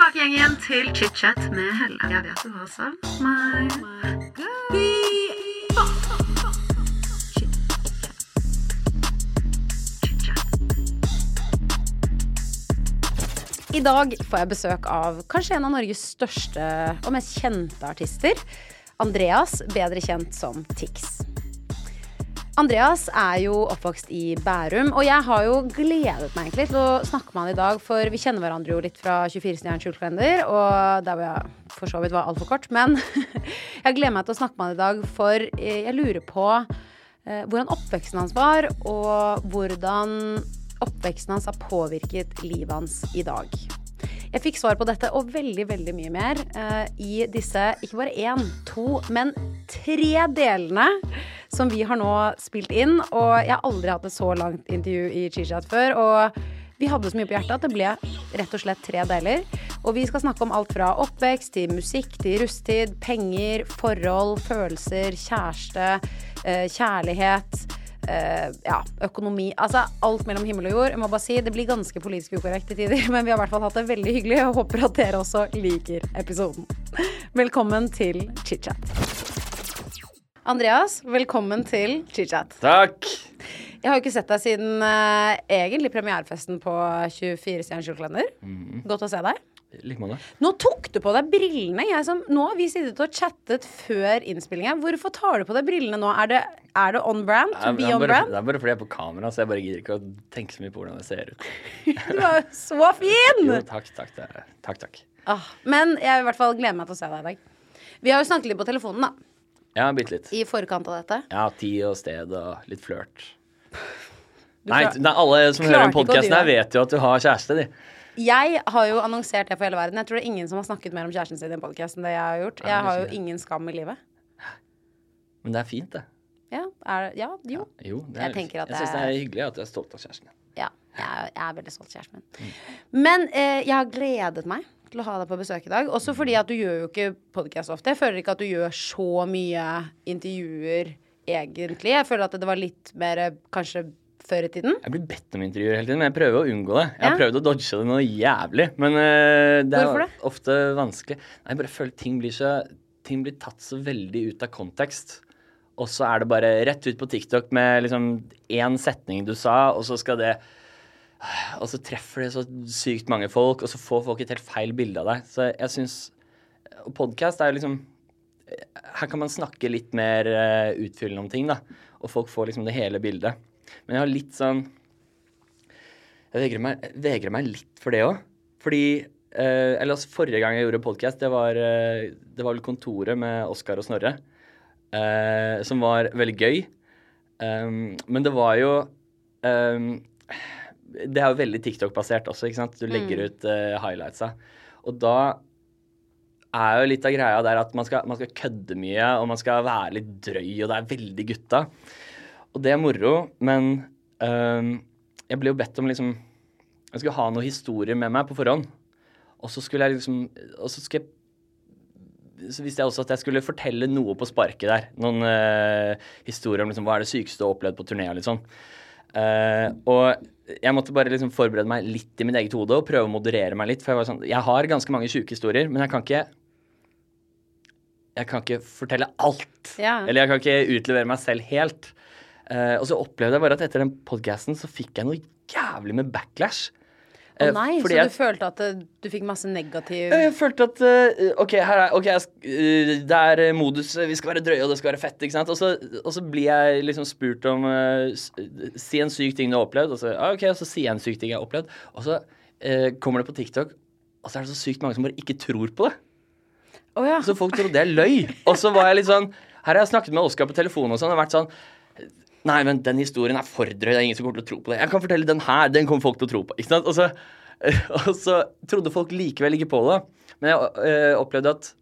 tilbake igjen, igjen til chit-chat med Helle. Jeg vet du har savn meg. I dag får jeg besøk av kanskje en av Norges største og mest kjente artister. Andreas, bedre kjent som Tix. Andreas er jo oppvokst i Bærum, og jeg har jo gledet meg egentlig til å snakke med han i dag, for vi kjenner hverandre jo litt fra 24-stjerners julekalender, og der hvor jeg for så vidt var altfor kort. Men jeg gleder meg til å snakke med han i dag, for jeg lurer på eh, hvordan oppveksten hans var, og hvordan oppveksten hans har påvirket livet hans i dag. Jeg fikk svar på dette og veldig, veldig mye mer uh, i disse ikke bare én, to, men tre delene som vi har nå spilt inn. Og jeg har aldri hatt et så langt intervju i Chichat før. Og vi hadde så mye på hjertet at det ble rett og slett tre deler. Og vi skal snakke om alt fra oppvekst til musikk til rusttid, penger, forhold, følelser, kjæreste, eh, kjærlighet. Eh, ja, økonomi. Altså alt mellom himmel og jord. Jeg må bare si, Det blir ganske politisk ukorrekt i tider, men vi har i hvert fall hatt det veldig hyggelig og håper at dere også liker episoden. Velkommen til chit-chat. Andreas, velkommen til chit-chat. Takk! Jeg har jo ikke sett deg siden eh, egentlig premierefesten på 24 Stjerners julekalender. Mm. Godt å se deg. Like. Nå tok du på deg brillene. Jeg som, nå har vi sittet og chattet før innspillingen. Hvorfor tar du på deg brillene nå? Er det, er det on brand? To be on bare, brand? det er bare fordi jeg er på kamera, så jeg bare gidder ikke å tenke så mye på hvordan jeg ser ut. Du er jo så fin! Jo, takk, takk. Det takk, takk. Ah, men jeg i hvert fall gleder meg til å se deg i dag. Vi har jo snakket litt på telefonen da, Ja, bitte litt. i forkant av dette. Ja, tid og sted og litt flørt. Nei, Nei, alle som hører den podkasten her, vet jo at du har kjæreste, de. Jeg har jo annonsert det for hele verden. Jeg tror det er ingen som har snakket mer om kjæresten sin i en podkast enn det jeg har gjort. Jeg har jo ingen skam i livet. Men det er fint, det. Ja, er, ja jo. Jo, det Jeg er, tenker at jeg syns det er- hyggelig at du er stolt av kjæresten din. Ja, jeg, er- jeg er veldig stolt av kjæresten Mm. min. Men eh, jeg har gledet meg til å ha deg på besøk i dag. Også fordi at du gjør jo ikke podcast ofte. Jeg føler ikke at du gjør så mye intervjuer egentlig. Jeg føler at det var litt mer eh, kanskje før i tiden. Jeg blir bedt om intervjuer hele tiden, men jeg prøver å unngå det. Jeg har Ja. prøvd å dodge det noe jævlig, men uh, det er det? ofte vanskelig. Nei, jeg bare føler ting blir så Ting blir tatt så veldig ut av kontekst. Og så er det bare rett ut på TikTok med liksom én setning du sa, og så skal det Og så treffer det så sykt mange folk, og så får folk et helt feil bilde av deg. Så jeg syns Og podkast er liksom Her kan man snakke litt mer eh, utfyllende om ting, da. Og folk får liksom det hele bildet. Men jeg har litt sånn Jeg vegrer meg, vegrer meg litt for det òg. Fordi eh, Eller altså, forrige gang jeg gjorde podkast, det, var, eh, det var vel Kontoret med Oskar og Snorre. eh, som var veldig gøy. Um, men det var jo um, Det er jo veldig TikTok-basert også, ikke sant. Du legger ut uh, highlightsa. Og da er jo litt av greia der at man skal, man skal kødde mye, og man skal være litt drøy, og det er veldig gutta. Og det er moro, men øhm, jeg ble jo bedt om liksom Jeg skulle ha noen historier med meg på forhånd. Og så skulle jeg liksom Og så skulle jeg så visste jeg også at jeg skulle fortelle noe på sparket der. Noen øh, historier om liksom, hva er det sykeste du har opplevd på turné og litt sånn. Uh, og jeg måtte bare liksom forberede meg litt i mitt eget hode og prøve å moderere meg litt. For jeg var sånn Jeg har ganske mange sjuke historier, men jeg kan ikke Jeg kan ikke fortelle alt. Ja. Eller jeg kan ikke utlevere meg selv helt. Eh, og så opplevde jeg bare at etter den podkasten så fikk jeg noe jævlig med backlash. Å oh, nei, så du jeg- følte at du fikk masse negativ Jeg følte at eh, OK, her er, okay, eh, det er eh, modus, eh, vi skal være drøye, og det skal være fett. ikke sant? Og så, og så blir jeg liksom spurt om uh, Si en syk ting du har opplevd, og så, ah, ok, og så sier jeg en syk ting jeg har opplevd. Og så uh, kommer det på TikTok, og så er det så sykt mange som bare ikke tror på det. Oh, ja. Så folk trodde jeg løy. Og så var jeg litt sånn Her har jeg snakket med Oskar på telefonen og sånn, og vært sånn Nei, men den historien er for drøy. Det er ingen som kommer til å tro på det. Jeg kan fortelle den her. Den kommer folk til å tro på. Ikke sant? Og så, og så trodde folk likevel ikke på det. Men jeg øh, opplevde at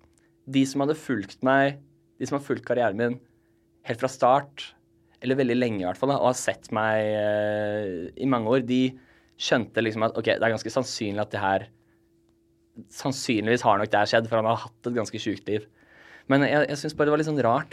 de som hadde fulgt meg, de som har fulgt karrieren min helt fra start, eller veldig lenge i hvert fall, og har sett meg øh, i mange år, de skjønte liksom at ok, det er ganske sannsynlig at det her Sannsynligvis har nok det skjedd, for han har hatt et ganske sjukt liv. Men jeg, jeg syns bare det var litt sånn rart.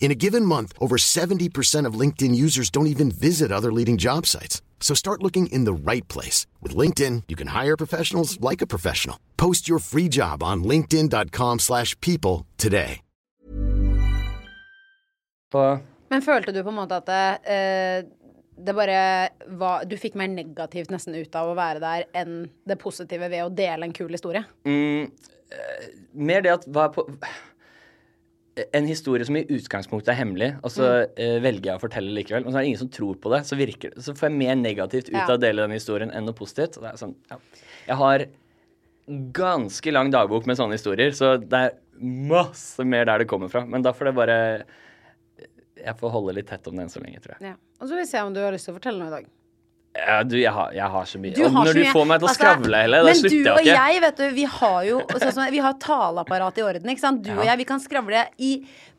In a given month, over 70% of LinkedIn users don't even visit other leading job sites. So start looking in the right place. With LinkedIn, you can hire professionals like a professional. Post your free job on linkedin.com slash people today. Men følte du på en måte at det, eh, det bare var Du fikk mer negativt nesten ut av å være der enn det positive ved å dele en kul historie? mm, eh, mer det at hva er på En historie som i utgangspunktet er hemmelig, og så eh, velger jeg å fortelle likevel. Men så er det ingen som tror på det. Så, virker, så får jeg mer negativt ut av å dele den historien enn noe positivt. Sånn, ja. Jeg har ganske lang dagbok med sånne historier, så det er masse mer der det kommer fra. Men da får det bare Jeg får holde litt tett om det enn så lenge, tror jeg. Ja. Og så vil vi se om du har lyst til å fortelle noe i dag. Ja, du, jeg har, jeg har så mye. Du og når du mye- får meg til å altså, skravle, Helle, da Men du og jeg, vet du, vi har jo sånn som, Vi har taleapparat i orden, ikke sant. Du og jeg, vi kan skravle i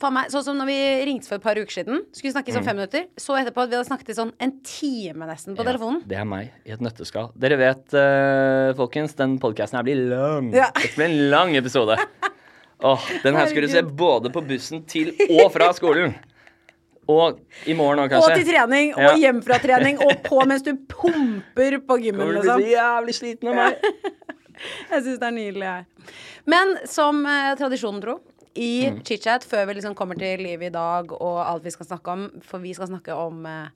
meg, Sånn som når vi ringte for et par uker siden. Skulle snakke i Mm. sånn fem minutter. Så etterpå at vi hadde snakket i sånn en time nesten på Ja, telefonen. det er meg i et nøtteskall. Dere vet, uh, folkens, den podkasten her blir lang. Ja. Det blir en lang episode. Åh, Den her skulle du se både på bussen til og fra skolen. Og i morgen òg, Og kanskje. til trening, og Ja. hjem fra trening, og på mens du pumper på gymmen, Kommer til å bli liksom. så jævlig sliten av meg. Jeg syns det er nydelig, jeg. Men som eh, tradisjonen tro, i Mm. chit-chat, før vi liksom kommer til livet i dag og alt vi skal snakke om, for vi skal snakke om eh,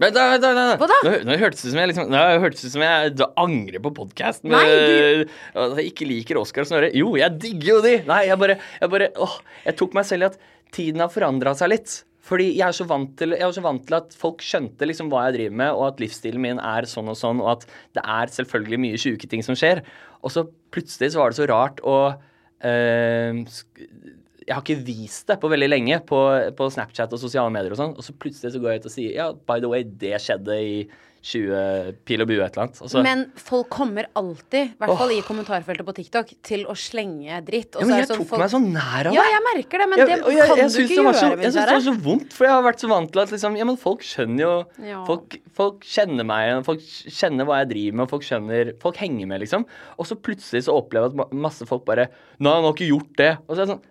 Vent, da, da, da, Hva da. Nå, nå hørtes det ut som jeg liksom Nå hørtes det som jeg da angrer på podkasten. Du- At jeg ikke liker Oskar og Snorre. Jo, jeg digger jo de! Nei, jeg bare, jeg bare Åh, jeg tok meg selv i at tiden har forandra seg litt. Fordi jeg er, så vant til, jeg er så vant til at folk skjønte liksom hva jeg driver med, og at livsstilen min er sånn og sånn, og at det er selvfølgelig mye sjuke ting som skjer. Og så plutselig så var det så rart å jeg har ikke vist det på veldig lenge på, på Snapchat og sosiale medier og sånn, og så plutselig så går jeg ut og sier ja, by the way, det skjedde i 20 pil og bue et eller annet. Altså. Men folk kommer alltid, i hvert fall i kommentarfeltet på TikTok, til å slenge dritt. Ja, men jeg sånn tok folk- meg så nær av det. Ja, jeg merker det, men jeg, det kan jeg- jeg du ikke gjøre. så- Jeg syns det var så vondt, for jeg har vært så vant til at liksom Ja, men folk skjønner jo Ja. folk, folk kjenner meg folk kjenner hva jeg driver med, folk skjønner Folk henger med, liksom. Og så plutselig så opplever jeg at masse folk bare Nei, han har ikke gjort det. Og så er det sånn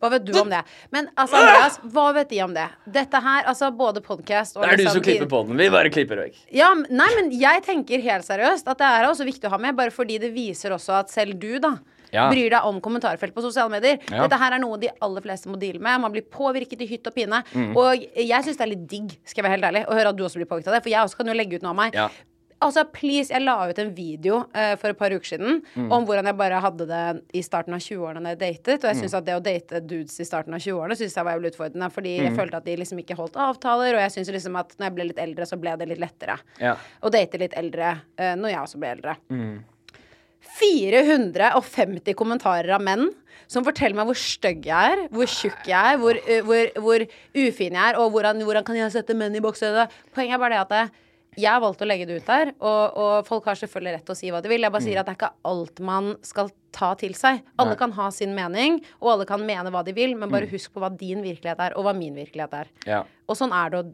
Hva vet du om det? Men altså, Andreas, hva vet de om det? Dette her, altså både podkast og Det er du liksom som klipper på den. Vi bare klipper vekk. Ja, nei, men jeg tenker helt seriøst at det er også viktig å ha med, bare fordi det viser også at selv du, da, Ja. bryr deg om kommentarfelt på sosiale medier. Ja. Dette her er noe de aller fleste må deale med. Man blir påvirket i hytt og pine. Mm. Og jeg syns det er litt digg, skal jeg være helt ærlig, å høre at du også blir påvirket av det, for jeg også kan jo legge ut noe av meg. Ja. Altså, please, jeg la ut en video uh, for et par uker siden Mm. om hvordan jeg bare hadde det i starten av 20-årene da jeg datet. Og jeg Mm. at det å date dudes i starten av 20-årene synes jeg var jævlig utfordrende. Fordi Mm. jeg følte at de liksom ikke holdt avtaler, og jeg syns liksom at når jeg ble litt eldre, så ble det litt lettere Ja. å date litt eldre uh, når jeg også ble eldre. Mm. 450 kommentarer av menn som forteller meg hvor stygg jeg er, hvor tjukk jeg er, hvor, uh, hvor, hvor ufin jeg er, og hvordan, hvordan kan jeg sette menn i boks. Poenget er bare det at det, jeg har valgt å legge det ut der, og, og folk har selvfølgelig rett til å si hva de vil. Jeg bare sier at det er ikke alt man skal ta til seg. Alle Nei. kan ha sin mening, og alle kan mene hva de vil, men bare husk på hva din virkelighet er, og hva min virkelighet er. Ja. Og sånn er det å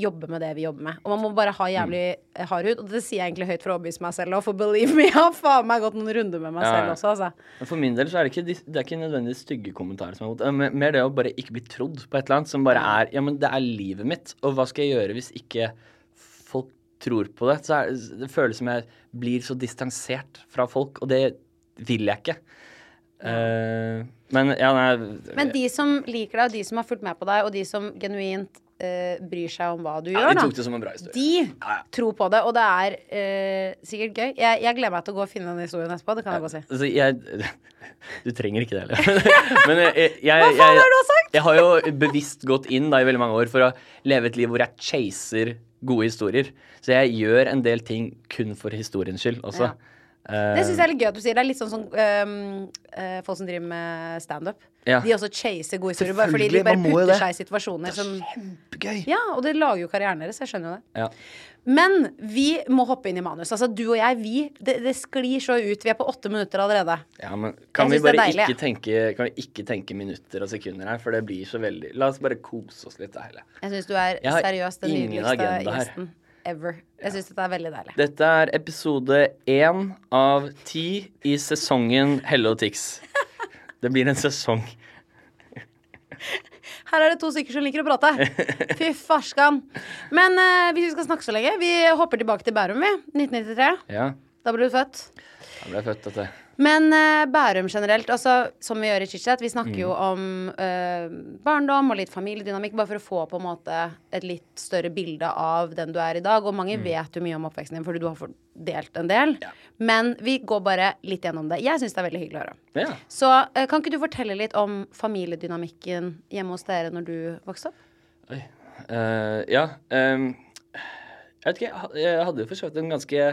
jobbe med det vi jobber med. Og man må bare ha jævlig mm. hard hud. Og det sier jeg egentlig høyt for å overbevise meg selv òg, for believe me, jeg har faen meg gått noen runder med meg Ja, selv også, altså. Men For min del så er det ikke, det er ikke nødvendigvis stygge kommentarer som er mot. Er Mer det å bare ikke bli trodd på et eller annet som bare er Ja, men det er livet mitt, og hva skal jeg gjøre hvis ikke folk tror på det, så er, det føles som jeg blir så distansert fra folk, og det vil jeg ikke. Uh, men ja, nei Men de som liker deg, og de som har fulgt med på deg, og de som genuint uh, bryr seg om hva du ja, gjør, De da. tok det som en bra. De Ja, ja. tror på det, og det er uh, sikkert gøy. Jeg, jeg gleder meg til å gå og finne den historien etterpå. Det kan jeg godt si. Altså, jeg Du trenger ikke det heller. Men jeg, jeg, jeg, Hva faen har du sagt? Jeg har jo bevisst gått inn da i veldig mange år for å leve et liv hvor jeg chaser gode historier. Så jeg gjør en del ting kun for historiens skyld også. Ja. Eh, Det syns jeg er litt gøy at du sier. Det er litt sånn som um, uh, folk som driver med standup. Ja. De også chaser gode historier, bare fordi de bare putter det. seg i situasjoner som Kjempegøy. Ja, og det lager jo karrieren deres. Jeg skjønner jo det. Ja. Men vi må hoppe inn i manus. Altså, du og jeg, vi Det, det sklir så ut. Vi er på åtte minutter allerede. Ja, men kan vi bare deilig, ikke tenke, kan vi ikke tenke minutter og sekunder her, for det blir så veldig La oss bare kose oss litt, da, Helle. Jeg syns du er seriøst den ingen nydeligste gjesten. her. Ever. Jeg syns dette er veldig deilig. Dette er episode én av ti i sesongen Helle og Tix. Det blir en sesong. Her er det to stykker som liker å prate. Fy farskan. Men eh, hvis vi skal snakke så lenge, vi hopper tilbake til Bærum, vi. 1993. Ja, Da ble du født. da ble jeg født, dette. Men uh, Bærum generelt, altså, som vi gjør i chit-chat, vi snakker jo Mm. om uh, barndom og litt familiedynamikk, bare for å få på en måte et litt større bilde av den du er i dag. Og mange vet jo mye om oppveksten din, fordi du har fordelt en del. Mm. Ja. Men vi går bare litt gjennom det. Jeg syns det er veldig hyggelig å høre. Ja. Så uh, kan ikke du fortelle litt om familiedynamikken hjemme hos dere når du vokste opp? Oi. Ja. Um, jeg vet ikke, jeg hadde jo for så vidt en ganske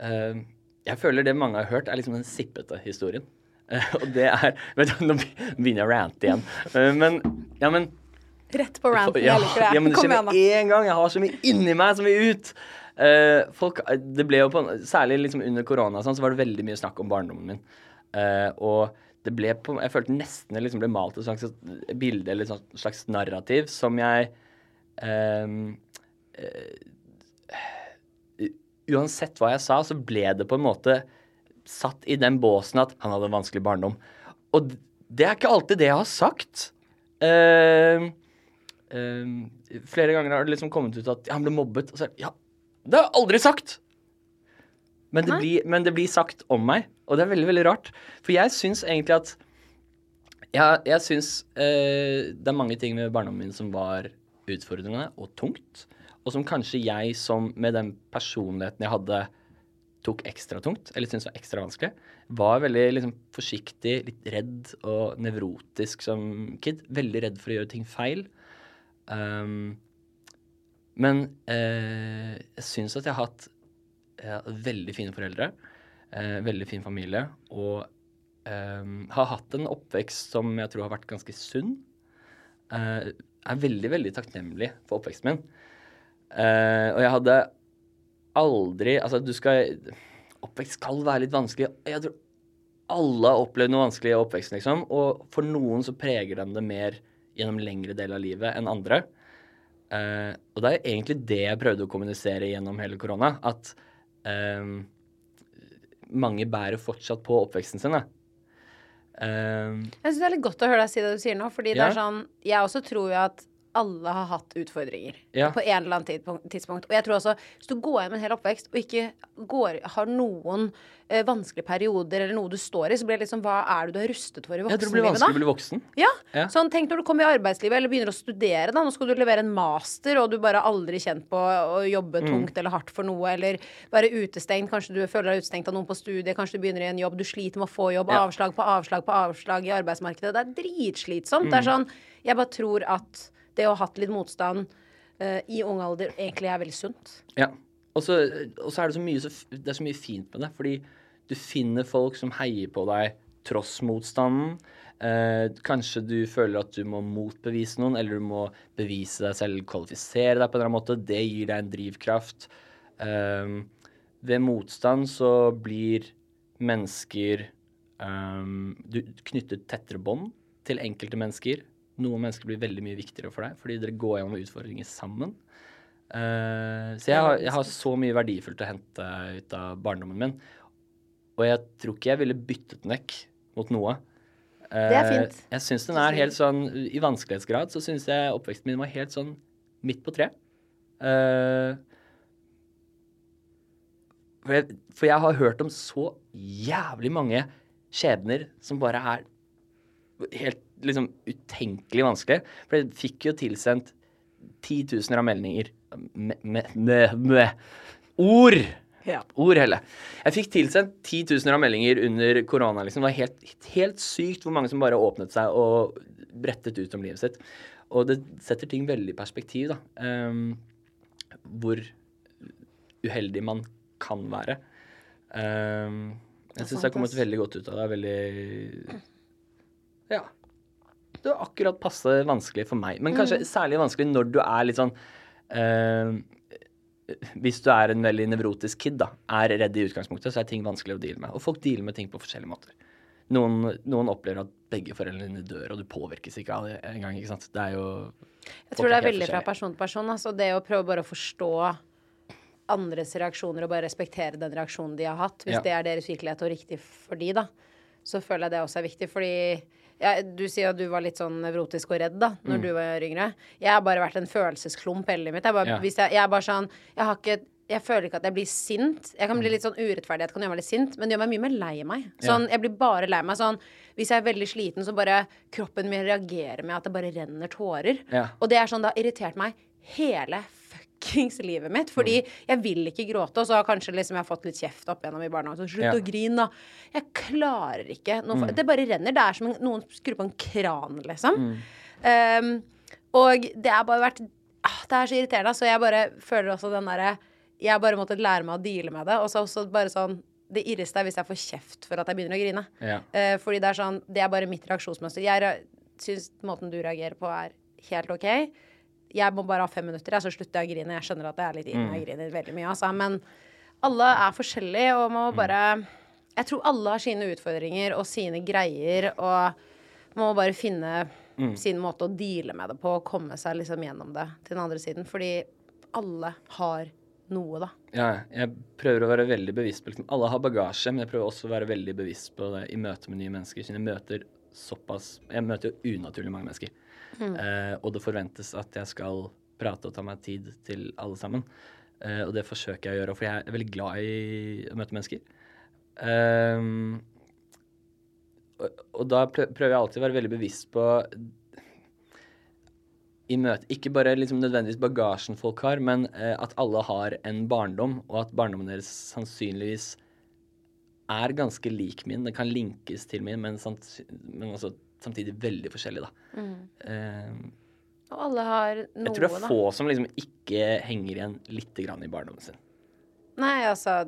ehm, Jeg føler det mange har hørt, er liksom den sippete historien. Eh, og det er vet du, Nå begynner jeg å rante igjen. Eh, men ja, men Rett på ranten. ja, jeg liker det. ja, men det Kom skjer med én gang. Jeg har så mye inni meg som vil ut. Uh, folk, det ble jo på, Særlig liksom under korona sånn, så var det veldig mye snakk om barndommen min. Uh, og det ble på Jeg følte nesten det liksom ble malt et slags bilde eller et slags narrativ som jeg ehm, eh, Uansett hva jeg sa, så ble det på en måte satt i den båsen at han hadde en vanskelig barndom. Og det er ikke alltid det jeg har sagt. Uh, uh, flere ganger har det liksom kommet ut at han ble mobbet. Og så ja, det har jeg aldri sagt! Men det, blir, men det blir sagt om meg, og det er veldig, veldig rart. For jeg syns egentlig at Jeg, jeg syns uh, det er mange ting med barndommen min som var utfordrende og tungt. Og som kanskje jeg som med den personligheten jeg hadde, tok ekstra tungt, eller syntes var ekstra vanskelig. Var veldig liksom, forsiktig, litt redd og nevrotisk som kid. Veldig redd for å gjøre ting feil. Um, men eh, jeg syns at jeg har hatt har veldig fine foreldre. Eh, veldig fin familie. Og eh, har hatt en oppvekst som jeg tror har vært ganske sunn. Eh, er veldig, veldig takknemlig for oppveksten min. Eh, og jeg hadde aldri Altså, du skal Oppvekst skal være litt vanskelig. Jeg tror alle har opplevd noe vanskelig i oppveksten, liksom. Og for noen så preger den det mer gjennom lengre del av livet enn andre. Uh, og det er egentlig det jeg prøvde å kommunisere gjennom hele korona. At uh, mange bærer fortsatt på oppveksten sin. Da. Eh, Jeg syns det er litt godt å høre deg si det du sier nå, fordi det er sånn Jeg også tror jo at alle har hatt utfordringer Ja. på en eller annen tidspunkt. Og jeg tror også, hvis du går gjennom en hel oppvekst og ikke går, har noen eh, vanskelige perioder eller noe du står i, så blir det liksom Hva er det du er rustet for i jeg tror det blir vanskelig å bli voksen. Ja. Ja. Sånn, tenk når du kommer i arbeidslivet eller begynner å studere. da Nå skal du levere en master, og du bare har aldri kjent på å jobbe Mm. tungt eller hardt for noe, eller være utestengt. Kanskje du føler deg utestengt av noen på studiet, kanskje du begynner i en jobb, du sliter med å få jobb. Ja. Avslag på avslag på avslag i arbeidsmarkedet. Det er dritslitsomt. Det er Mm. sånn Jeg bare tror at det å ha hatt litt motstand uh, i ung alder egentlig er veldig sunt. Ja. Og så er det så mye så, det er så mye fint med det, fordi du finner folk som heier på deg tross motstanden. Eh, kanskje du føler at du må motbevise noen, eller du må bevise deg selv, kvalifisere deg på en eller annen måte. Det gir deg en drivkraft. Eh, ved motstand så blir mennesker eh, Du knytter tettere bånd til enkelte mennesker. Noen mennesker blir veldig mye viktigere for deg, fordi dere går gjennom utfordringer sammen. Uh, så jeg har, jeg har så mye verdifullt å hente ut av barndommen min. Og jeg tror ikke jeg ville byttet den vekk mot noe. Det er Eh, fint. Jeg syns den er helt sånn I vanskelighetsgrad så syns jeg oppveksten min var helt sånn midt på tre. Uh, For jeg, for jeg har hørt om så jævlig mange skjebner som bare er helt liksom utenkelig vanskelig. For jeg fikk jo tilsendt titusener av meldinger med, med, med, med ord. Ja. Ord, Helle. Jeg fikk tilsendt titusener av meldinger under korona. Liksom. Det var helt, helt sykt hvor mange som bare åpnet seg og brettet ut om livet sitt. Og det setter ting veldig i perspektiv, da. Um, hvor uheldig man kan være. Um, jeg syns jeg har kommet veldig godt ut av det. Veldig Ja. Det var akkurat passe vanskelig for meg. Men kanskje særlig vanskelig når du er litt sånn ehm, Hvis du er en veldig nevrotisk kid, da, er redd i utgangspunktet, så er ting vanskelig å deale med. Og folk dealer med ting på forskjellige måter. Noen, noen opplever at begge foreldrene dine dør, og du påvirkes ikke av det engang. ikke sant? Det er jo Jeg tror det er veldig fra person til person. Altså det å prøve bare å forstå andres reaksjoner og bare respektere den reaksjonen de har hatt, hvis Ja. det er deres virkelighet og riktig for de, da, så føler jeg det også er viktig. Fordi ja, du sier at du var litt sånn nevrotisk og redd da Mm. når du var yngre. Jeg har bare vært en følelsesklump hele livet mitt. Jeg, bare, Ja. jeg, jeg er bare sånn Jeg har ikke jeg føler ikke at jeg blir sint. Jeg kan bli litt sånn Urettferdighet kan gjøre meg litt sint, men det gjør meg mye mer lei meg. Sånn, Jeg blir bare lei meg sånn Hvis jeg er veldig sliten, så bare kroppen min reagerer med at det bare renner tårer. Ja. Og det er sånn, det har irritert meg hele fuckings livet mitt. Fordi Mm. jeg vil ikke gråte, og så har kanskje liksom jeg har fått litt kjeft opp gjennom i barnehagen. Så Slutt Ja. å grine, da. Jeg klarer ikke noe Mm. Det bare renner. Det er som en, noen skrur på en kran, liksom. Mm. Um, og det har bare vært ah, Det er så irriterende. Så jeg bare føler også den derre Jeg bare måttet lære meg å deale med det. Og så også bare sånn Det irreste er hvis jeg får kjeft for at jeg begynner å grine. Ja. Uh, fordi det er sånn Det er bare mitt reaksjonsmønster. Jeg syns måten du reagerer på, er helt OK. Jeg må bare ha fem minutter, så slutter jeg å grine. Jeg skjønner at det er litt inn, jeg griner veldig mye, altså. Men alle er forskjellige, og må bare Jeg tror alle har sine utfordringer og sine greier, og man må bare finne sin måte å deale med det på og komme seg liksom gjennom det til den andre siden. Fordi alle har noe, da. Ja, jeg prøver å være veldig bevisst på liksom, Alle har bagasje, men jeg prøver også å være veldig bevisst på det i møte med nye mennesker. Siden jeg møter såpass Jeg møter jo unaturlig mange mennesker. Eh, og det forventes at jeg skal prate og ta meg tid til alle sammen. Eh, og det forsøker jeg å gjøre, for jeg er veldig glad i å møte mennesker. Ehm, og, og da prøver jeg alltid å være veldig bevisst på i møte, Ikke bare liksom nødvendigvis bagasjen folk har, men eh, at alle har en barndom, og at barndommen deres sannsynligvis er ganske lik min. Det kan linkes til min, men, sant, men også samtidig veldig forskjellig, da. Eh, Og alle har noe, da. jeg tror det er da. få som liksom ikke henger igjen lite grann i barndommen sin. Nei, altså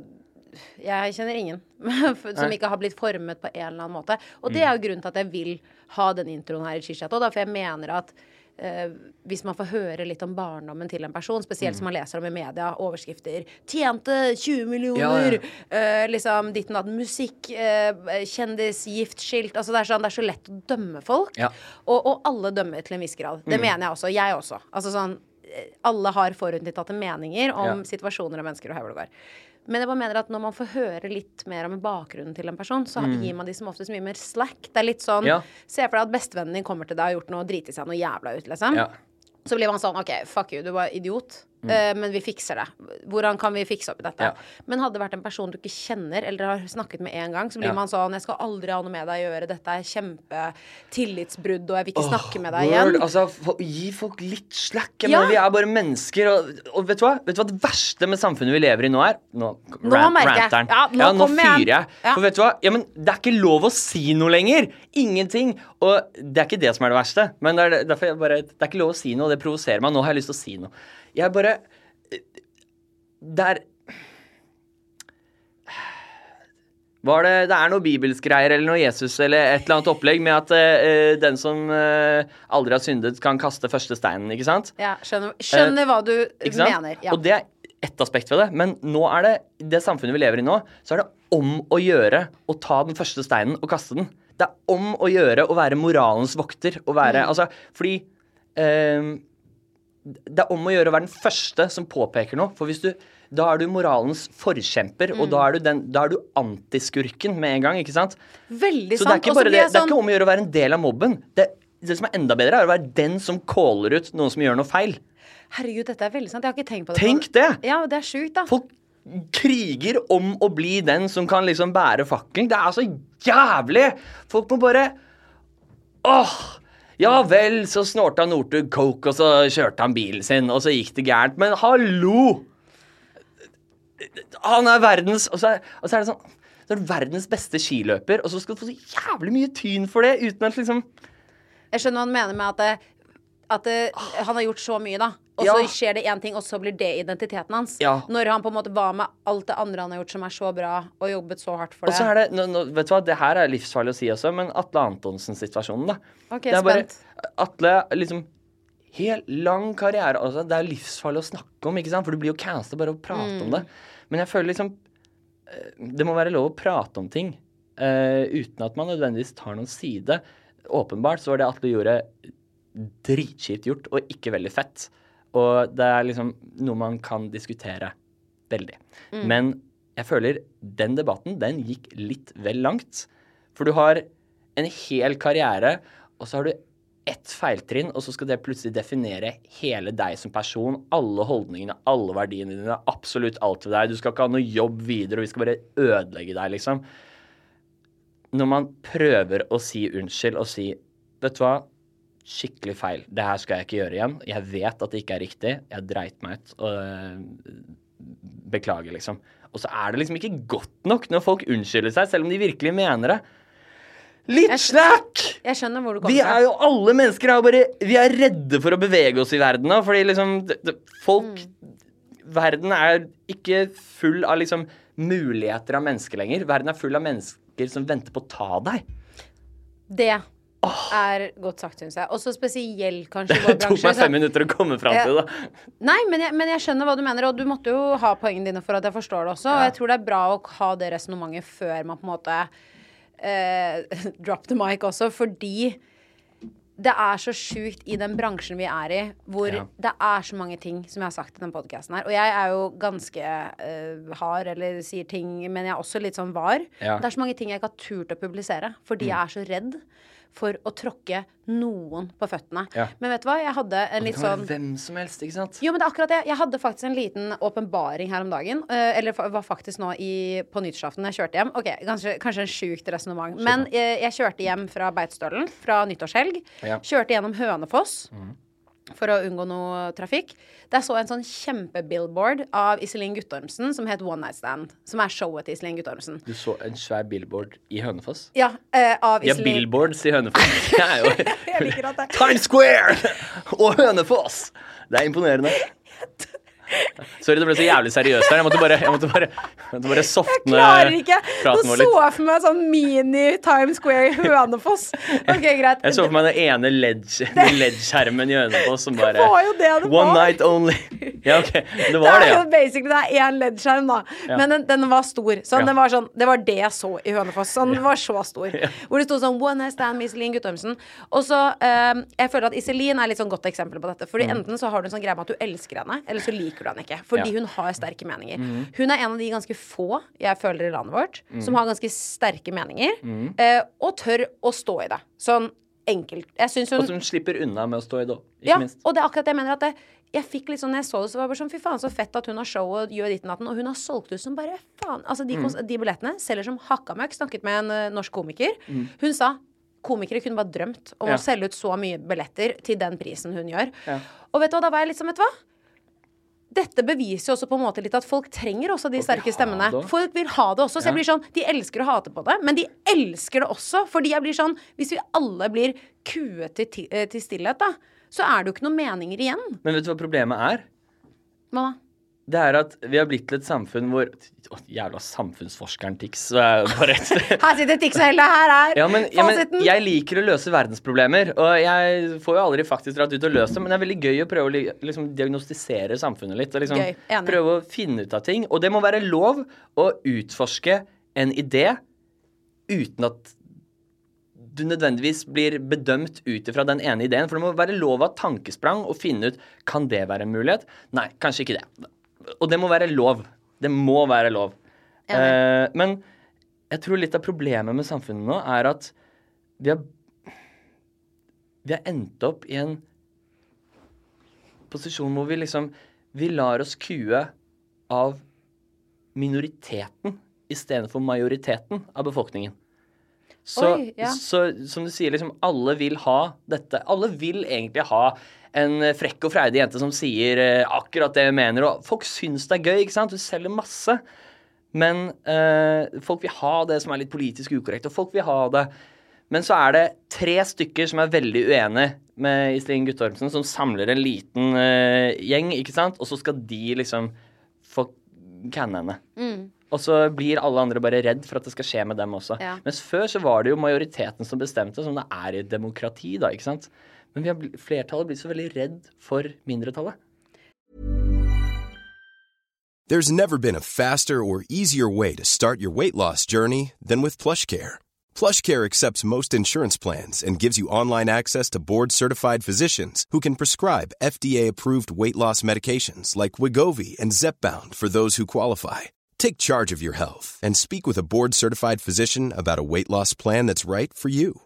Jeg kjenner ingen som ikke har blitt formet på en eller annen måte. Og det er jo grunnen til at jeg vil ha den introen her i Chichat òg, for jeg mener at hvis man får høre litt om barndommen til en person, spesielt som man leser om i media, overskrifter 'Tjente 20 millioner', Ja, eh, liksom ditt og datt, musikk, eh, kjendis, giftskilt Altså det er, sånn, det er så lett å dømme folk. Ja. Og, og alle dømmer til en viss grad. Det mener jeg også. Jeg også. Altså sånn eh, Alle har forutinntatte meninger om Ja. situasjoner og mennesker og her hvor det går. Men jeg bare mener at når man får høre litt mer om bakgrunnen til en person, så gir man de som oftest mye mer slack. Det er litt sånn Ja. Se for deg at bestevennen din kommer til deg og har gjort noe driti seg noe jævla ut, liksom. Ja. Så blir man sånn OK, fuck you, du var idiot. Eh, men vi fikser det. Hvordan kan vi fikse opp i dette? Mm. Ja. Men hadde det vært en person du ikke kjenner eller har snakket med en gang, så blir Ja. man sånn Jeg skal aldri ha noe med deg å gjøre. Dette er kjempetillitsbrudd, og jeg vil ikke snakke med deg Word, igjen. Altså, gi folk litt slack. Ja. vi er bare mennesker. Og, og vet, du vet du hva det verste med samfunnet vi lever i nå er? Nå, Nå jeg. ranteren. Ja, nå nå fyrer jeg. For vet du hva? Ja, men det er ikke lov å si noe lenger. Ingenting. Og det er ikke det som er det verste. Men det er derfor jeg bare Det er ikke lov å si noe, og det provoserer meg. Nå har jeg lyst til å si noe. Jeg bare Det er var det, det er noe bibelskreier eller noe Jesus eller et eller annet opplegg med at uh, den som uh, aldri har syndet, kan kaste første steinen, ikke sant? Ja, skjønner, skjønner hva du mener. Ja. Og det er ett aspekt ved det. Men nå er det det samfunnet vi lever i nå, så er det om å gjøre å ta den første steinen og kaste den. Det er om å gjøre å være moralens vokter. Å være, Mm. altså, fordi Det er om å gjøre å være den første som påpeker noe. For hvis du da er du moralens forkjemper, og Mm. da er du, den, da er du antiskurken med en gang. ikke sant? Veldig Så det er sant. ikke, så bare det, sånn... det er ikke om å gjøre å være en del av mobben. Det, det som er enda bedre, er å være den som caller ut noen som gjør noe feil. Herregud, dette er veldig sant. Jeg har ikke tenkt på det. Tenk det! Ja, det er sjukt, da. Folk kriger om å bli den som kan liksom bære fakkelen. Det er så jævlig! Folk må bare Åh! Ja vel, så snorta Northug coke, og så kjørte han bilen sin, og så gikk det gærent. Men hallo! Han er verdens Og så er, og så er det sånn så er det verdens beste skiløper, og så skal du få så jævlig mye tyn for det uten at liksom Jeg skjønner hva han mener med at, det, at det, han har gjort så mye, da. Og så Ja. skjer det én ting, og så blir det identiteten hans. Ja. Når han på en måte var med alt det andre han har gjort som er så bra, og jobbet så hardt for det. Og så er det, nå, nå, vet du hva, det her er livsfarlig å si også, men Atle Antonsen-situasjonen, da. Ok, det er bare, spent. Atle, liksom Helt lang karriere. Altså, det er livsfarlig å snakke om, ikke sant? for du blir jo cancelled bare av å prate om det. Mm. Men jeg føler liksom eh, Det må være lov å prate om ting uh, uten at man nødvendigvis tar noen side. Åpenbart så var det Atle gjorde dritkjipt gjort, og ikke veldig fett. Og det er liksom noe man kan diskutere veldig. Men jeg føler den debatten, den gikk litt vel langt. For du har en hel karriere, og så har du ett feiltrinn, og så skal det plutselig definere hele deg som person. Alle holdningene, alle verdiene dine, absolutt alt ved deg. Du skal ikke ha noe jobb videre, og vi skal bare ødelegge deg, liksom. Når man prøver å si unnskyld og si Vet du hva? Skikkelig feil. Det her skal jeg ikke gjøre igjen. Jeg vet at det ikke er riktig. Jeg dreit meg ut. Og øh, beklager, liksom. Og så er det liksom ikke godt nok når folk unnskylder seg, selv om de virkelig mener det. Litt slack! Jeg skjønner hvor du kommer Vi er jo alle mennesker er jo bare Vi er redde for å bevege oss i verden nå, fordi liksom det, det, Folk Verden er ikke full av liksom muligheter av mennesker lenger. Verden er full av mennesker som venter på å ta deg. Det er godt sagt, syns jeg. Også spesielt kanskje i vår Det tok meg fem minutter å komme fram til det. Nei, men jeg, men jeg skjønner hva du mener, og du måtte jo ha poengene dine for at jeg forstår det også. Og jeg tror det er bra å ha det resonnementet før man på en måte eh, drop the mic også, fordi det er så sjukt i den bransjen vi er i, hvor Ja. det er så mange ting som jeg har sagt i den podkasten her. Og jeg er jo ganske uh, hard, eller sier ting, men jeg er også litt sånn var. Ja. Det er så mange ting jeg ikke har turt å publisere, fordi jeg er så redd for å tråkke noen på føttene. Ja. Men vet du hva, jeg hadde en litt sånn hvem som helst, ikke sant? jo, men det er akkurat det. Jeg hadde faktisk en liten åpenbaring her om dagen. eh, eller var faktisk nå i, på nyttårsaften jeg kjørte hjem. Ok, Kanskje, kanskje en sjukt resonnement. Men eh, jeg kjørte hjem fra Beitostølen fra nyttårshelg. Ja. Kjørte gjennom Hønefoss. For å unngå noe trafikk. Der så jeg en sånn kjempebillboard av Iselin Guttormsen som het One Night Stand. Som er showet til Iselin Guttormsen. Du så en svær billboard i Hønefoss? Ja, eh, av Ja, billboards i Hønefoss. Det er jo Jeg liker at det Times Square og Hønefoss! Det er imponerende. Sorry, det ble så jævlig seriøst her. Jeg måtte bare, jeg måtte bare, jeg måtte bare Jeg sofne klarer ikke! Nå så jeg for meg sånn mini Times Square i Hønefoss. Ok, greit. Jeg så for meg den ene LED-skjermen i Hønefoss som bare var jo det det var. One night only. Ja, OK. Det Det var det, er jo basically det er én LED-skjerm, da. Ja. Men den, den var stor. Sånn, Ja. den var sånn, det var det jeg så i Hønefoss. Sånn, Den var så stor. Hvor det sto sånn One Night Stand Iselin Guttormsen. Og så um, Jeg føler at Iselin er litt sånn godt eksempel på dette. Fordi enten så har du en sånn greie med at du elsker henne, eller så liker du henne ikke. Fordi Mm. Ja. Mm. hun har sterke meninger. Hun er en av de ganske få jeg føler i landet vårt Mm. som har ganske sterke meninger, eh, og tør å stå i det. Sånn enkelt. Jeg syns hun Og som slipper unna med å stå i det ikke ja, minst. og det er akkurat det jeg mener at det, jeg fikk litt sånn, jeg så det, så var det bare sånn Fy faen, så fett at hun har show og gjør ditt og natten. Og hun har solgt ut som bare faen. Altså, de, Mm. de billettene selger som hakka møkk. Snakket med en uh, norsk komiker. Mm. Hun sa komikere kunne bare drømt om Ja. å selge ut så mye billetter til den prisen hun gjør. Ja. Og vet du hva, da var jeg litt sånn, vet du hva? Dette beviser jo også på en måte litt at folk trenger også de Folk sterke stemmene. Folk vil ha det også. Så jeg blir sånn, De elsker å hate på det, men de elsker det også. Fordi jeg blir sånn Hvis vi alle blir kuet til, eh, til stillhet, da, så er det jo ikke noen meninger igjen. Men vet du hva problemet er? Hva da? Det er at vi har blitt til et samfunn hvor Å, Jævla samfunnsforskeren Tix. så er bare et Her sitter Tix og Helle, her er Ja, men, ja, men jeg liker å løse verdensproblemer, og jeg får jo aldri faktisk dratt ut og løst dem, men det er veldig gøy å prøve å liksom, diagnostisere samfunnet litt. Og liksom, Gøy, prøve å finne ut av ting. Og det må være lov å utforske en idé uten at du nødvendigvis blir bedømt ut ifra den ene ideen. For det må være lov av tankesprang å finne ut kan det være en mulighet. Nei, kanskje ikke det. Og det må være lov. Det må være lov. Eh, men jeg tror litt av problemet med samfunnet nå er at vi har Vi har endt opp i en posisjon hvor vi liksom Vi lar oss kue av minoriteten istedenfor majoriteten av befolkningen. Så, Oi, ja. så som du sier, liksom alle vil ha dette. Alle vil egentlig ha en frekk og freidig jente som sier eh, akkurat det hun mener, og folk syns det er gøy, ikke sant? Hun selger masse. Men øh, folk vil ha det som er litt politisk ukorrekt, og folk vil ha det Men så er det tre stykker som er veldig uenige med Iselin Guttormsen, som samler en liten øh, gjeng, ikke sant, og så skal de liksom få canne henne. Og så blir alle andre bare redd for at det skal skje med dem også. Ja. Mens før så var det jo majoriteten som bestemte, som det er i et demokrati, da, ikke sant. Men har, flertallet så veldig redd for mindretallet. There's never been a faster or easier way to start your weight loss journey than with PlushCare. PlushCare accepts most insurance plans and gives you online access to board-certified physicians who can prescribe FDA-approved weight loss medications like Wigovi and Zepbound for those who qualify. Take charge of your health and speak with a board-certified physician about a weight loss plan that's right for you.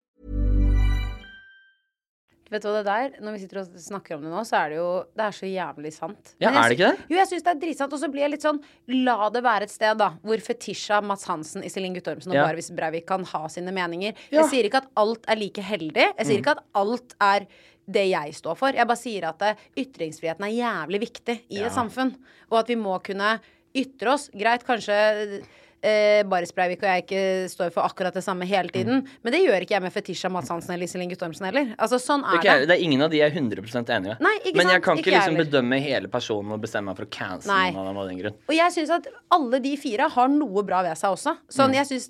Vet du hva det der, Når vi sitter og snakker om det nå, så er det jo Det er så jævlig sant. Ja, er det ikke det? Jo, jeg syns det er dritsant. Og så blir jeg litt sånn La det være et sted, da, hvor Fetisha, Mats Hansen, Iselin Guttormsen og Ja. Barvis Breivik kan ha sine meninger. Ja. Jeg sier ikke at alt er like heldig. Jeg sier ikke at alt er det jeg står for. Jeg bare sier at eh, ytringsfriheten er jævlig viktig i et samfunn. Og at vi må kunne ytre oss. Greit, kanskje eh, Baris Breivik og jeg ikke står for akkurat det samme hele tiden. Men det gjør ikke jeg med Fetisha, Mats Hansen eller Iselin Guttormsen heller. Altså, sånn er Det er, det. det er ingen av de jeg er 100% enig med. Nei, ikke Men jeg sant? kan Ikke ikke liksom heller. bedømme hele personen og bestemme meg for å cancele noen av den grunn. Og jeg syns at alle de fire har noe bra ved seg også. Mm. Sånn, jeg synes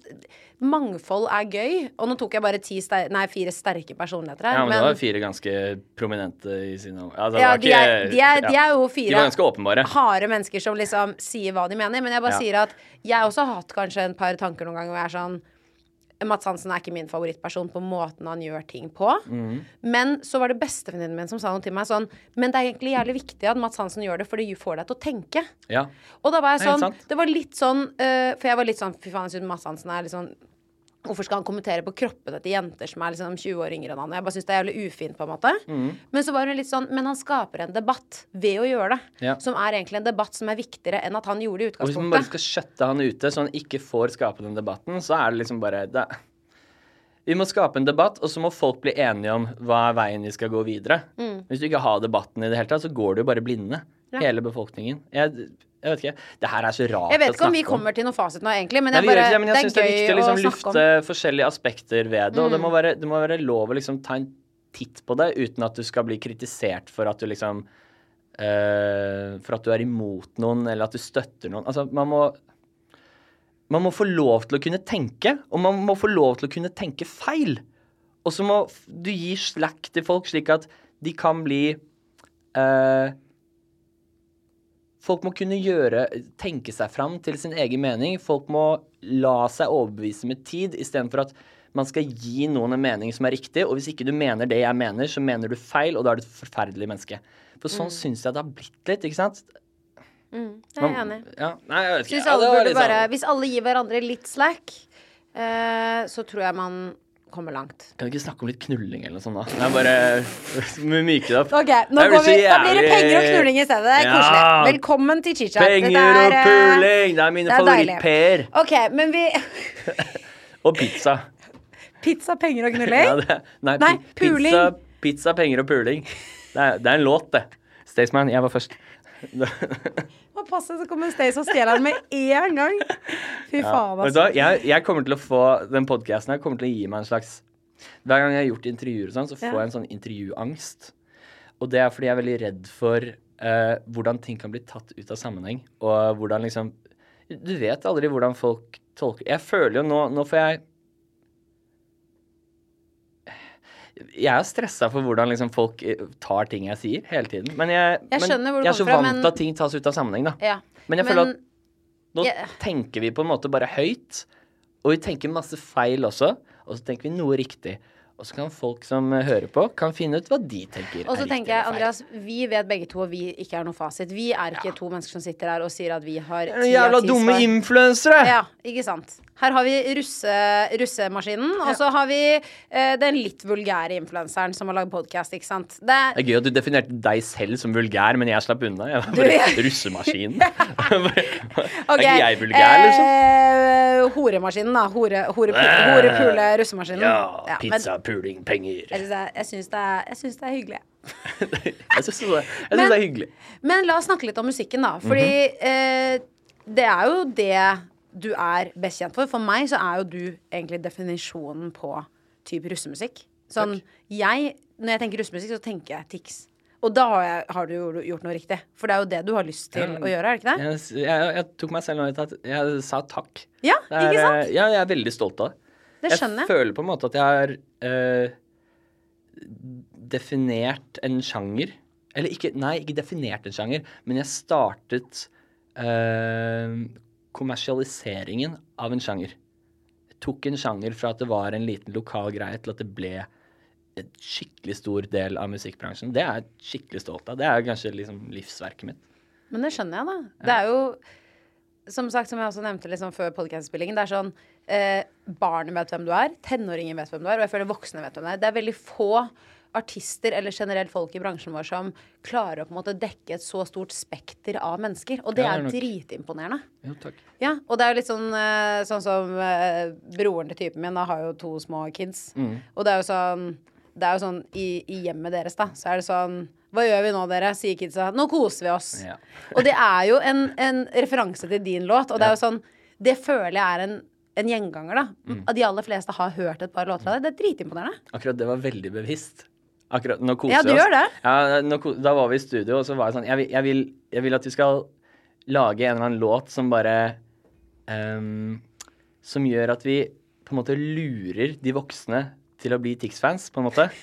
Mangfold er gøy. Og nå tok jeg bare ti ster nei, fire sterke personligheter her. Ja, men, det men var fire ganske prominente i sine altså, ja, de, ikke- er, de, er, de er jo De fire var ganske åpenbare. harde mennesker som liksom sier hva de mener. Men jeg bare Ja. sier at jeg også har hatt kanskje en par tanker noen ganger hvor jeg er sånn Mats Hansen er ikke min favorittperson på måten han gjør ting på. Mm. Men så var det bestevenninnen min som sa noe til meg sånn Men det er egentlig jævlig viktig at Mats Hansen gjør det, for det får deg til å tenke. Ja. Og da var jeg sånn. Det var litt sånn uh, For jeg var litt sånn Fy faen, jeg synes Mads Hansen er litt sånn Hvorfor skal han kommentere på kroppene til jenter som er liksom 20 år yngre enn han? Jeg bare syns det er jævlig ufint, på en måte. Mm. Men så var hun litt sånn Men han skaper en debatt ved å gjøre det. Ja. Som er egentlig en debatt som er viktigere enn at han gjorde det i Og hvis man bare skal skjøtte han ute, så han ikke får skape den debatten, så er det liksom bare det. Vi må skape en debatt, og så må folk bli enige om hva er veien vi skal gå videre. Mm. Hvis du ikke har debatten i det hele tatt, så går du jo bare blinde. Hele befolkningen. Jeg, jeg vet ikke. Det her er så rart å snakke om. Jeg vet ikke om vi kommer til noen fasit nå, egentlig, men, Nei, bare, ikke det, men jeg er det er gøy viktig å liksom å snakke om. Mm. lufte forskjellige aspekter ved det. Og det må, være, det må være lov å liksom ta en titt på det uten at du skal bli kritisert for at du liksom eh, For at du er imot noen, eller at du støtter noen. Altså, man må Man må få lov til å kunne tenke, og man må få lov til å kunne tenke feil. Og så må du gi slack til folk, slik at de kan bli eh, Folk må kunne gjøre, tenke seg fram til sin egen mening. Folk må la seg overbevise med tid, istedenfor at man skal gi noen en mening som er riktig. Og hvis ikke du mener det jeg mener, så mener du feil, og da er du et forferdelig menneske. For sånn syns jeg det har blitt litt, ikke sant? Mm, er jeg enig. Ja, nei, jeg vet ikke. Hvis alle ja, sånn- bare, hvis alle gir hverandre litt slack, eh, så tror jeg man kommer langt. Kan vi ikke snakke om litt knulling eller noe sånt, da? Det er bare myke det opp. Ok, nå Det vi, da blir det penger og knulling i stedet. Det er Ja. koselig. Velkommen til chit-chat. Penger er, og eh, puling! Det er mine er favoritt-Per. Ok, men vi Og pizza. Pizza, penger og knulling? Ja, det, nei, Nei, puling. Pizza, pizza, penger og puling. Det er, det er en låt, det. Staysman, jeg var først. Må passet, så kommer Stace og stjeler den med en gang. Fy faen, altså. Da, jeg, jeg kommer til å få Den podkasten her kommer til å gi meg en slags Hver gang jeg har gjort intervjuer og sånn, så får jeg en sånn intervjuangst. Og det er fordi jeg er veldig redd for uh, hvordan ting kan bli tatt ut av sammenheng. Og hvordan liksom Du vet aldri hvordan folk tolker Jeg føler jo nå Nå får jeg jeg er stressa for hvordan liksom folk eh, tar ting jeg sier, hele tiden. Men jeg, Jeg men jeg er så vant men- til at ting tas ut av sammenheng, da. Ja. Men jeg føler at nå Ja. tenker vi på en måte bare høyt, og vi tenker masse feil også, og så tenker vi noe riktig. Og så kan folk som hører på, kan finne ut hva de tenker Og så er tenker jeg. Andreas, vi vet begge to og vi ikke er noe fasit. Vi er ikke to mennesker som sitter her og sier at vi har ti jævla dumme influensere! Ja, ikke sant. Her har vi russe, russemaskinen, og så har vi eh, den litt vulgære influenseren som har lagd podkast, ikke sant. Det Det er gøy at du definerte deg selv som vulgær, men jeg slapp unna. Jeg var bare russemaskinen. okay. Er ikke jeg vulgær, liksom? eh, horemaskinen, da. Hore, hore, hore pule, russemaskinen. Ja, men pizza, puling, penger. Jeg syns det, det, er- det er hyggelig. Jeg syns det, det er hyggelig. Men la oss snakke litt om musikken, da. Fordi eh, det er jo det du er best kjent for. For meg så er jo du egentlig definisjonen på type russemusikk. Sånn, jeg, Når jeg tenker russemusikk, så tenker jeg Tix. Og da har, jeg, har du gjort noe riktig. For det er jo det du har lyst til Ja. å gjøre, er det ikke det? Jeg, jeg, jeg tok meg selv nå i at jeg sa takk. Ja, er, ikke sant? eh, Ja, jeg er veldig stolt av det. Det skjønner jeg. føler på en måte at jeg har eh, definert en sjanger. Eller ikke, nei, ikke definert en sjanger, men jeg startet eh, kommersialiseringen av en sjanger. Jeg tok en sjanger fra at det var en liten lokal greie, til at det ble en skikkelig stor del av musikkbransjen. Det er jeg skikkelig stolt av. Det er kanskje liksom livsverket mitt. Men det skjønner jeg, da. Det er jo som sagt, som jeg også nevnte liksom før podkast-spillingen, det er sånn eh, Barnet vet hvem du er, tenåringer vet hvem du er, og jeg føler voksne vet hvem du er. Det er veldig få artister eller generelt folk i bransjen vår som klarer å på en måte dekke et så stort spekter av mennesker. Og det Ja, er nok. dritimponerende. Jo, takk. Ja, og det er jo litt sånn, eh, sånn som eh, broren til typen min da, har jo to små kids. Mm. Og det er jo sånn Det er jo sånn i, i hjemmet deres, da, så er det sånn Hva gjør vi nå, dere? sier kidsa. Nå koser vi oss. Ja. Og det er jo en, en referanse til din låt, og det er jo sånn Det føler jeg er en, en gjenganger, da. Mm. De aller fleste har hørt et par låter av deg. Det er dritimponerende. Akkurat det var veldig bevisst. Akkurat, nå koser Ja, vi du oss. gjør det. Ja, nå, da var vi i studio, og så var jeg sånn jeg jeg, vil, jeg vil at vi skal lage en eller annen låt som bare um, Som gjør at vi på en måte lurer de voksne til å bli Tix-fans, på en måte.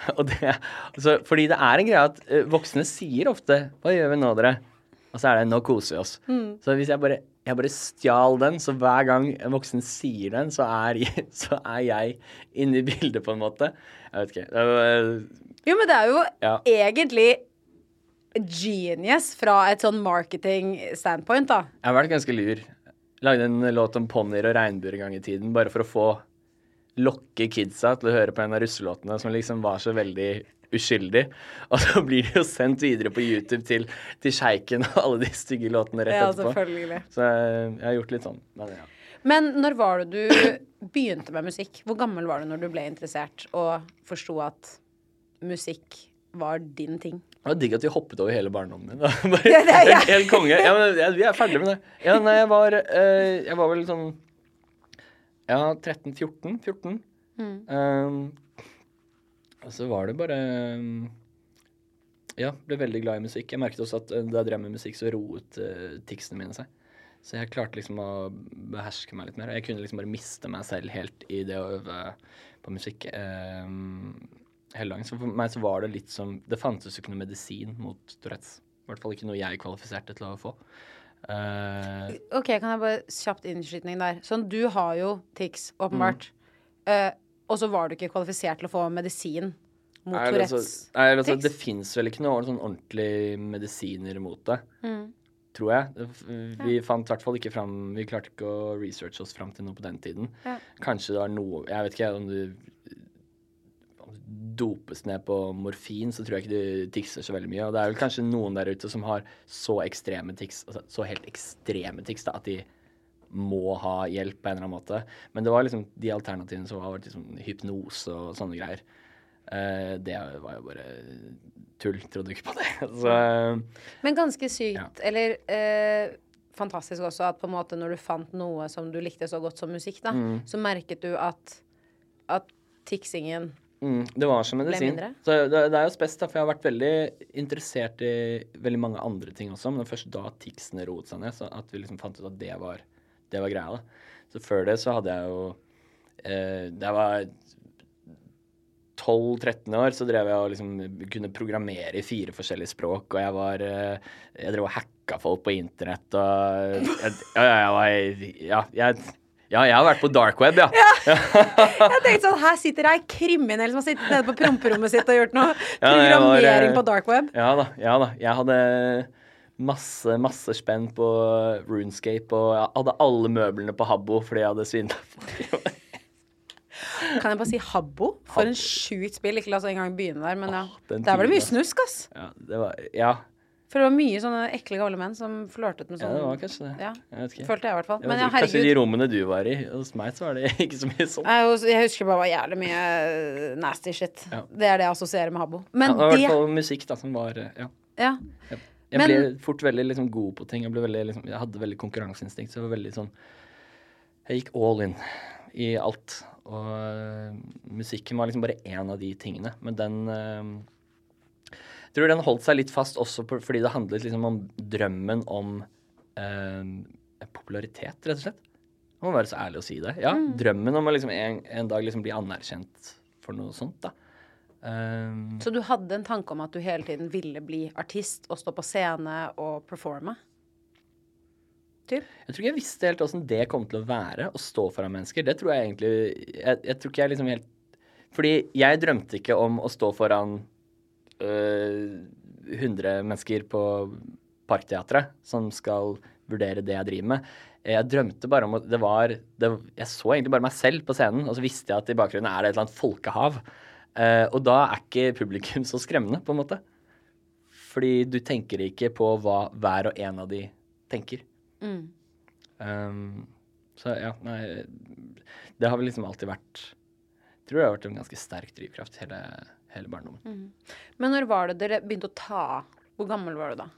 Det, altså, fordi det er en greie at eh, voksne sier ofte 'Hva gjør vi nå, dere?' Og så er det 'Nå koser vi oss'. Mm. Så hvis jeg bare, jeg bare stjal den, så hver gang en voksen sier den, så er, jeg- så er jeg inne i bildet, på en måte. Jeg vet ikke. Var, Jo, men det er jo Ja. egentlig genius fra et sånn marketing-standpoint, da. Jeg har vært ganske lur. Lagde en låt om ponnier og regnbuer en gang i tiden, bare for å få lokke kidsa til å høre på en av russelåtene som liksom var så veldig uskyldig. Og så blir de jo sendt videre på YouTube til, til sjeiken og alle de stygge låtene rett Ja, etterpå. selvfølgelig. Så jeg, jeg har gjort litt sånn. Men ja. Men når var det du begynte med musikk? Hvor gammel var du når du ble interessert og forsto at musikk var din ting? Det var digg at vi hoppet over hele barndommen min. Bare, Ja, det er jeg. Helt konge. Ja, men ja, vi er ferdige med det. Ja, nei, jeg var, eh, jeg var vel sånn Ja, 13-14. 14. Um, og så var det bare Ja, ble veldig glad i musikk. Jeg merket også at eh, da jeg drev med musikk, så roet uh, ticsene mine seg. Så jeg klarte liksom å beherske meg litt mer. Jeg kunne liksom bare miste meg selv helt i det å øve på musikk. Um, hele dagen. Så for meg så var det litt som Det fantes jo ikke noe medisin mot Tourettes. I hvert fall ikke noe jeg kvalifiserte til å få. Uh, Ok, kan jeg bare kjapt innskytning der. Sånn, du har jo tics, åpenbart. Eh, og så var du ikke kvalifisert til å få medisin mot nei, altså, nei, altså, det fins vel ikke noen sånn ordentlige medisiner mot det. Mm. Tror jeg. Vi Vi fant i hvert fall ikke fram Vi klarte ikke å researche oss fram til noe på den tiden. Ja. Kanskje det var noe Jeg vet ikke om du om du dopes ned på morfin, så tror jeg ikke du tikser så veldig mye. Og det er vel kanskje noen der ute som har så ekstreme tics, altså så helt ekstreme tics, da, at de må ha hjelp på en eller annen måte. Men det var liksom de alternativene som var liksom hypnose og sånne greier. Uh, det var jo bare tull. Trodde ikke på det. Så Men ganske sykt, Ja. eller uh, fantastisk også, at på en måte når du fant noe som du likte så godt som musikk, da, Mm. så merket du at, at tiksingen Mm, det var som medisin. Så det, det er jo spes, da, for jeg har vært veldig interessert i veldig mange andre ting også. Men først da ticsene roet seg ned, så at vi liksom fant ut at det var, det var greia. da. Så før det så hadde jeg jo eh, Da jeg var 12-13 år, så drev jeg og liksom kunne programmere i fire forskjellige språk, og jeg var eh, Jeg drev og hacka folk på internett og jeg, Ja, ja, jeg var Ja, jeg, ja, jeg har vært på dark web, ja. Jeg tenkte sånn, her sitter ei kriminell som har sittet nede på promperommet sitt og gjort noe Ja, jeg var, programmering eh, på dark web. Ja da. ja da. Jeg hadde masse, masse spenn på Runescape, og jeg hadde alle møblene på Habbo fordi jeg hadde svindla for Kan jeg bare si Habbo? For en sjukt spill. Ikke la oss engang begynne der, men ja. Der var det mye snusk, ass. Ja, det var Ja, For det var mye sånne ekle gamle menn som flørtet med sånn. ja sånn det var kanskje det. Ja, Jeg vet ikke. følte jeg i hvert fall. Men ja, Kanskje de rommene du var i. Hos meg så var det ikke så mye sånn. Jeg, jeg husker bare var jævlig mye eh, nasty shit. Ja. Det er det jeg assosierer med Habbo. Ja, det var i hvert fall musikk da som var Ja. Ja. Jeg Men- ble fort veldig liksom, god på ting. Jeg, veldig, liksom, jeg hadde veldig konkurranseinstinkt. Så jeg var veldig sånn Jeg gikk all in i alt. Og uh, musikken var liksom bare én av de tingene. Men den uh, Jeg tror den holdt seg litt fast også på, fordi det handlet liksom om drømmen om uh, popularitet, rett og slett. Jeg må være så ærlig å si det. Ja, Drømmen om å liksom en, en dag liksom bli anerkjent for noe sånt. da. Um, Så du hadde en tanke om at du hele tiden ville bli artist og stå på scene og performe? Typ? Jeg tror ikke jeg visste helt åssen det kom til å være, å stå foran mennesker. Det tror jeg egentlig Jeg, jeg tror ikke jeg liksom helt Fordi jeg drømte ikke om å stå foran øh, 100 mennesker på Parkteatret som skal vurdere det jeg driver med. Jeg drømte bare om at det var det, Jeg så egentlig bare meg selv på scenen, og så visste jeg at i bakgrunnen er det et eller annet folkehav. Eh, og da er ikke publikum så skremmende, på en måte. Fordi du tenker ikke på hva hver og en av de tenker. Um, så ja, nei Det har vel liksom alltid vært Jeg tror det har vært en ganske sterk drivkraft hele, hele barndommen. Men når var det dere begynte å ta Hvor gammel var du da?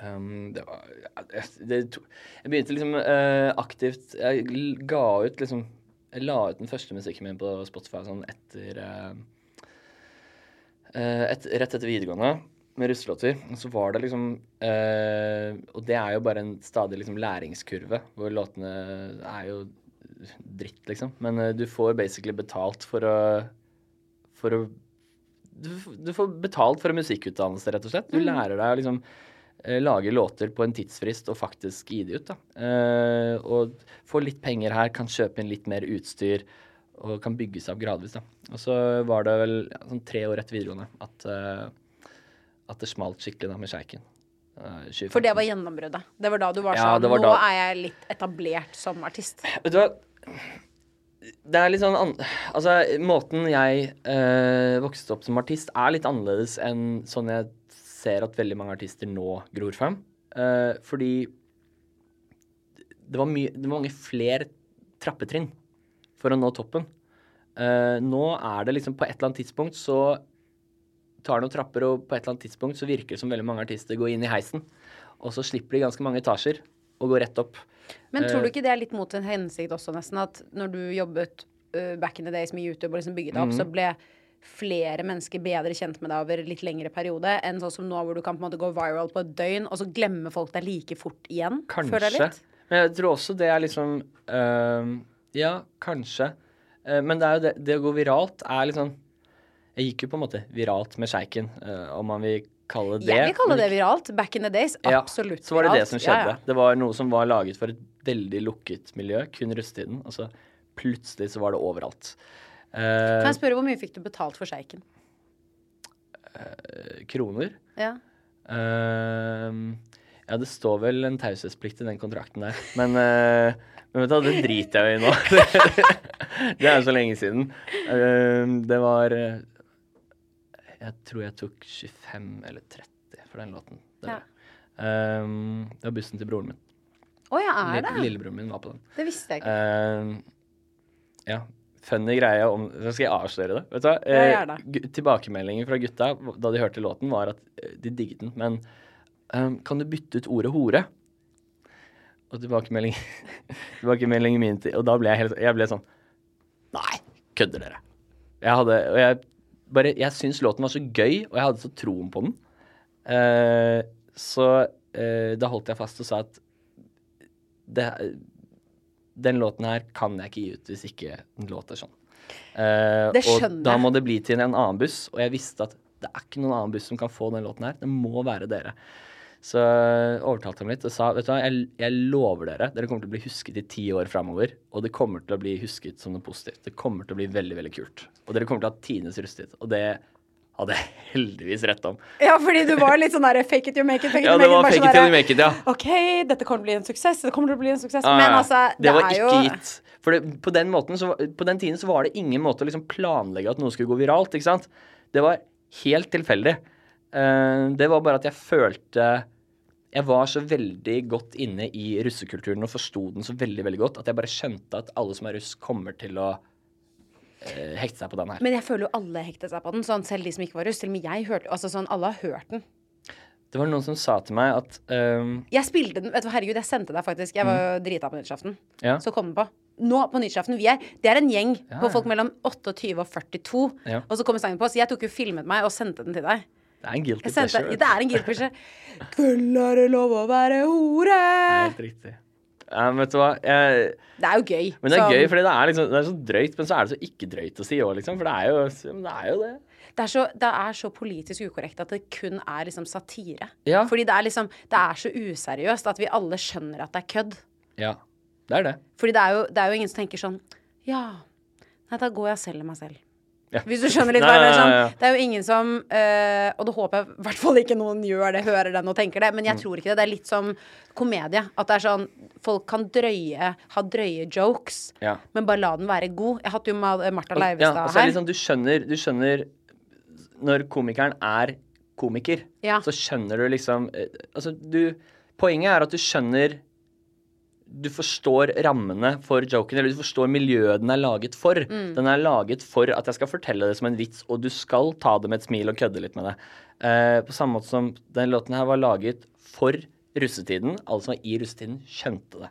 Um, det var det, det, Jeg begynte liksom uh, aktivt Jeg ga ut liksom Jeg la ut den første musikken min på Spotify sånn etter eh, et, Rett etter videregående med russelåter. Så var det liksom eh, Og det er jo bare en stadig liksom læringskurve, hvor låtene er jo dritt, liksom. Men eh, du får basically betalt for å For å du, du får betalt for en musikkutdannelse, rett og slett. Du lærer deg å liksom eh, lage låter på en tidsfrist og faktisk gi de ut. da. Eh, og få litt penger her, kan kjøpe inn litt mer utstyr og kan bygge seg opp gradvis. da. Og så var det vel ja, sånn tre år etter videregående at, uh, at det smalt skikkelig da med sjeiken. Uh, For det var gjennombruddet. Det var da du var Ja, sånn var Nå da- er jeg litt etablert som artist. Vet du hva? Det er litt sånn an Altså, måten jeg uh, vokste opp som artist, er litt annerledes enn sånn jeg ser at veldig mange artister nå gror frem. Fordi det var, mye, det var mange flere trappetrinn for å nå toppen. Uh, nå er det liksom på et eller annet tidspunkt så tar noen trapper, og på et eller annet tidspunkt så virker det som veldig mange artister går inn i heisen. Og så slipper de ganske mange etasjer og går rett opp. Men tror Eh, du ikke det er litt mot en hensikt også, nesten? At når du jobbet uh, back in the days med YouTube og liksom bygget deg opp, så Mhm. ble flere mennesker bedre kjent med deg over litt lengre periode enn sånn som nå, hvor du kan på en måte gå viral på et døgn, og så glemmer folk deg like fort igjen? Kanskje. Men jeg tror også det er liksom øhm, Ja, kanskje. Eh, men det er jo det, det å gå viralt er litt sånn Jeg gikk jo på en måte viralt med sjeiken, eh, om man vil kalle det Jeg vil kalle det viralt. Back in the days. Absolutt. Ja, Så var det det som skjedde. ja. Det var noe som var laget for et veldig lukket miljø, kun russetiden. Og så plutselig så var det overalt. Eh, Kan jeg spørre hvor mye fikk du betalt for sjeiken? kroner. Ja. Uh, ja, det står vel en taushetsplikt i den kontrakten der. Men, men vet du det driter jeg i nå. det er jo så lenge siden. Ehm, det var eh, Jeg tror jeg tok 25 eller 30 for den låten. Det, Ja. Ehm, det var bussen til broren min. Å ja, er det? Lillebroren min var på den. Det visste jeg ikke. Eh, ja. Funny greie om Så skal jeg avsløre det. Vet du? Ja, Eh, tilbakemeldingen fra gutta da de hørte låten, var at eh, de digget den, men kan du bytte ut ordet hore? Og tilbakemelding, tilbakemeldingen min til Og da ble jeg helt Jeg ble sånn Nei, kødder dere? Jeg hadde Og jeg bare Jeg syns låten var så gøy, og jeg hadde så troen på den. Eh, så eh, da holdt jeg fast og sa at det, den låten her kan jeg ikke gi ut hvis ikke den låter sånn. Eh, Det og da må det bli til en annen buss, og jeg visste at det er ikke noen annen buss som kan få den låten her. Det må være dere. Så overtalte han litt og sa vet du hva, jeg, jeg lover dere, dere kommer til å bli husket i ti år framover. Og det kommer til å bli husket som noe positivt. Det kommer til å bli veldig, veldig kult. Og dere kommer til å ha tidenes rusttid. Og det hadde jeg heldigvis rett om. Ja, fordi du var litt sånn der fake it you make it, fake it Ja, you det make it. var fake sånn it till you make it, ja. OK, dette kommer til å bli en suksess. Det kommer til å bli en suksess. Ah, Men altså, det, det var er ikke jo gitt. For det, på, den måten så, på den tiden så var det ingen måte å liksom planlegge at noe skulle gå viralt. ikke sant? Det var helt tilfeldig. Eh, det var bare at jeg følte Jeg var så veldig godt inne i russekulturen og forsto den så veldig veldig godt at jeg bare skjønte at alle som er russ, kommer til å eh, hekte seg på den her. Men jeg føler jo alle hektet seg på den. Sånn, selv de som ikke var russ. Til og med jeg hørte Altså sånn, alle har hørt den. Det var noen som sa til meg at um... Jeg spilte den Vet du herregud, jeg sendte deg faktisk. Jeg var jo drita på nyttårsaften. Mm. Ja. Så kom den på. Nå på nyttårsaften. Vi er Det er en gjeng Ja, på folk mellom 28 og 42. Ja. Og så kommer sangen på. Så jeg tok jo filmet meg og sendte den til deg. Det er en guilty pleasure. det er en guilty pleasure. Kveld er det lov å være hore. Helt riktig. Ja, vet du hva? Jeg, Det er jo gøy. Men det er Sånn- gøy, fordi det er, liksom, det er så drøyt, men så er det så ikke drøyt å si òg, liksom. For det er jo det. Er jo det. Det er, så, det er så politisk ukorrekt at det kun er liksom satire. Ja. Fordi det er liksom Det er så useriøst at vi alle skjønner at det er kødd. Ja, det er det. Fordi det er jo, det er jo ingen som tenker sånn Ja, nei, da går jeg og selger meg selv. Ja. Hvis du skjønner litt hva jeg mener. Sånn, det er jo ingen som eh, Og det håper jeg i hvert fall ikke noen gjør det, hører den og tenker det, men Mm. jeg tror ikke det. Det er litt som komedie. At det er sånn Folk kan drøye, ha drøye jokes, Ja. men bare la den være god. Jeg hadde jo Martha Og- Leivestad ja, og så er her. det liksom, du skjønner, du skjønner Når komikeren er komiker, Ja. så skjønner du liksom eh, Altså, du Poenget er at du skjønner Du forstår rammene for joken, eller du forstår miljøet den er laget for. Mm. Den er laget for at jeg skal fortelle det som en vits, og du skal ta det med et smil og kødde litt med det. Eh, på samme måte som den låten her var laget for russetiden. Alle som var i russetiden, skjønte det.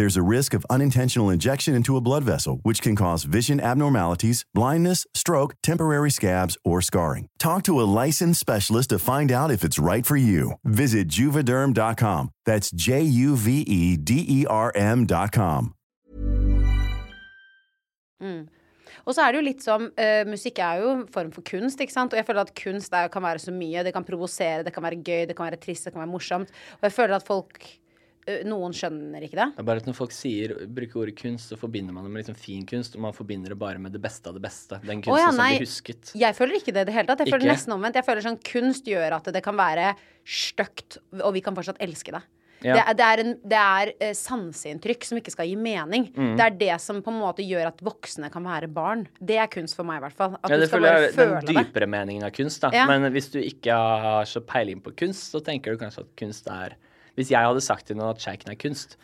There's a risk of unintentional injection into a blood vessel, which can cause vision abnormalities, blindness, stroke, temporary scabs, or scarring. Talk to a licensed specialist to find out if it's right for you. Visit juvederm.com. That's J U V E D E R M.com. Og så er det jo litt som uh, Musikk er jo en form for kunst, ikke sant? Og jeg føler at kunst er, kan være så mye. Det kan provosere, det kan være gøy, det kan være trist, det kan være morsomt. Og jeg føler at folk Noen skjønner ikke det. Det er bare at når folk sier, bruker ordet kunst, så forbinder man det med liksom fin kunst, og man forbinder det bare med det beste av det beste. Den kunsten oh, ja, som blir husket. Jeg føler ikke det i det hele tatt. Jeg føler Ikke? nesten omvendt. Jeg føler sånn Kunst gjør at det kan være stygt, og vi kan fortsatt elske det. Ja. Det er, det er, en, det er sanseinntrykk som ikke skal gi mening. Mm. Det er det som på en måte gjør at voksne kan være barn. Det er kunst for meg, i hvert fall. At Ja, du det skal føler bare er den dypere det. meningen av kunst, da. Ja. Men hvis du ikke har så peiling på kunst, så tenker du kanskje at kunst er Hvis jeg hadde sagt til noen at sjeiken er kunst,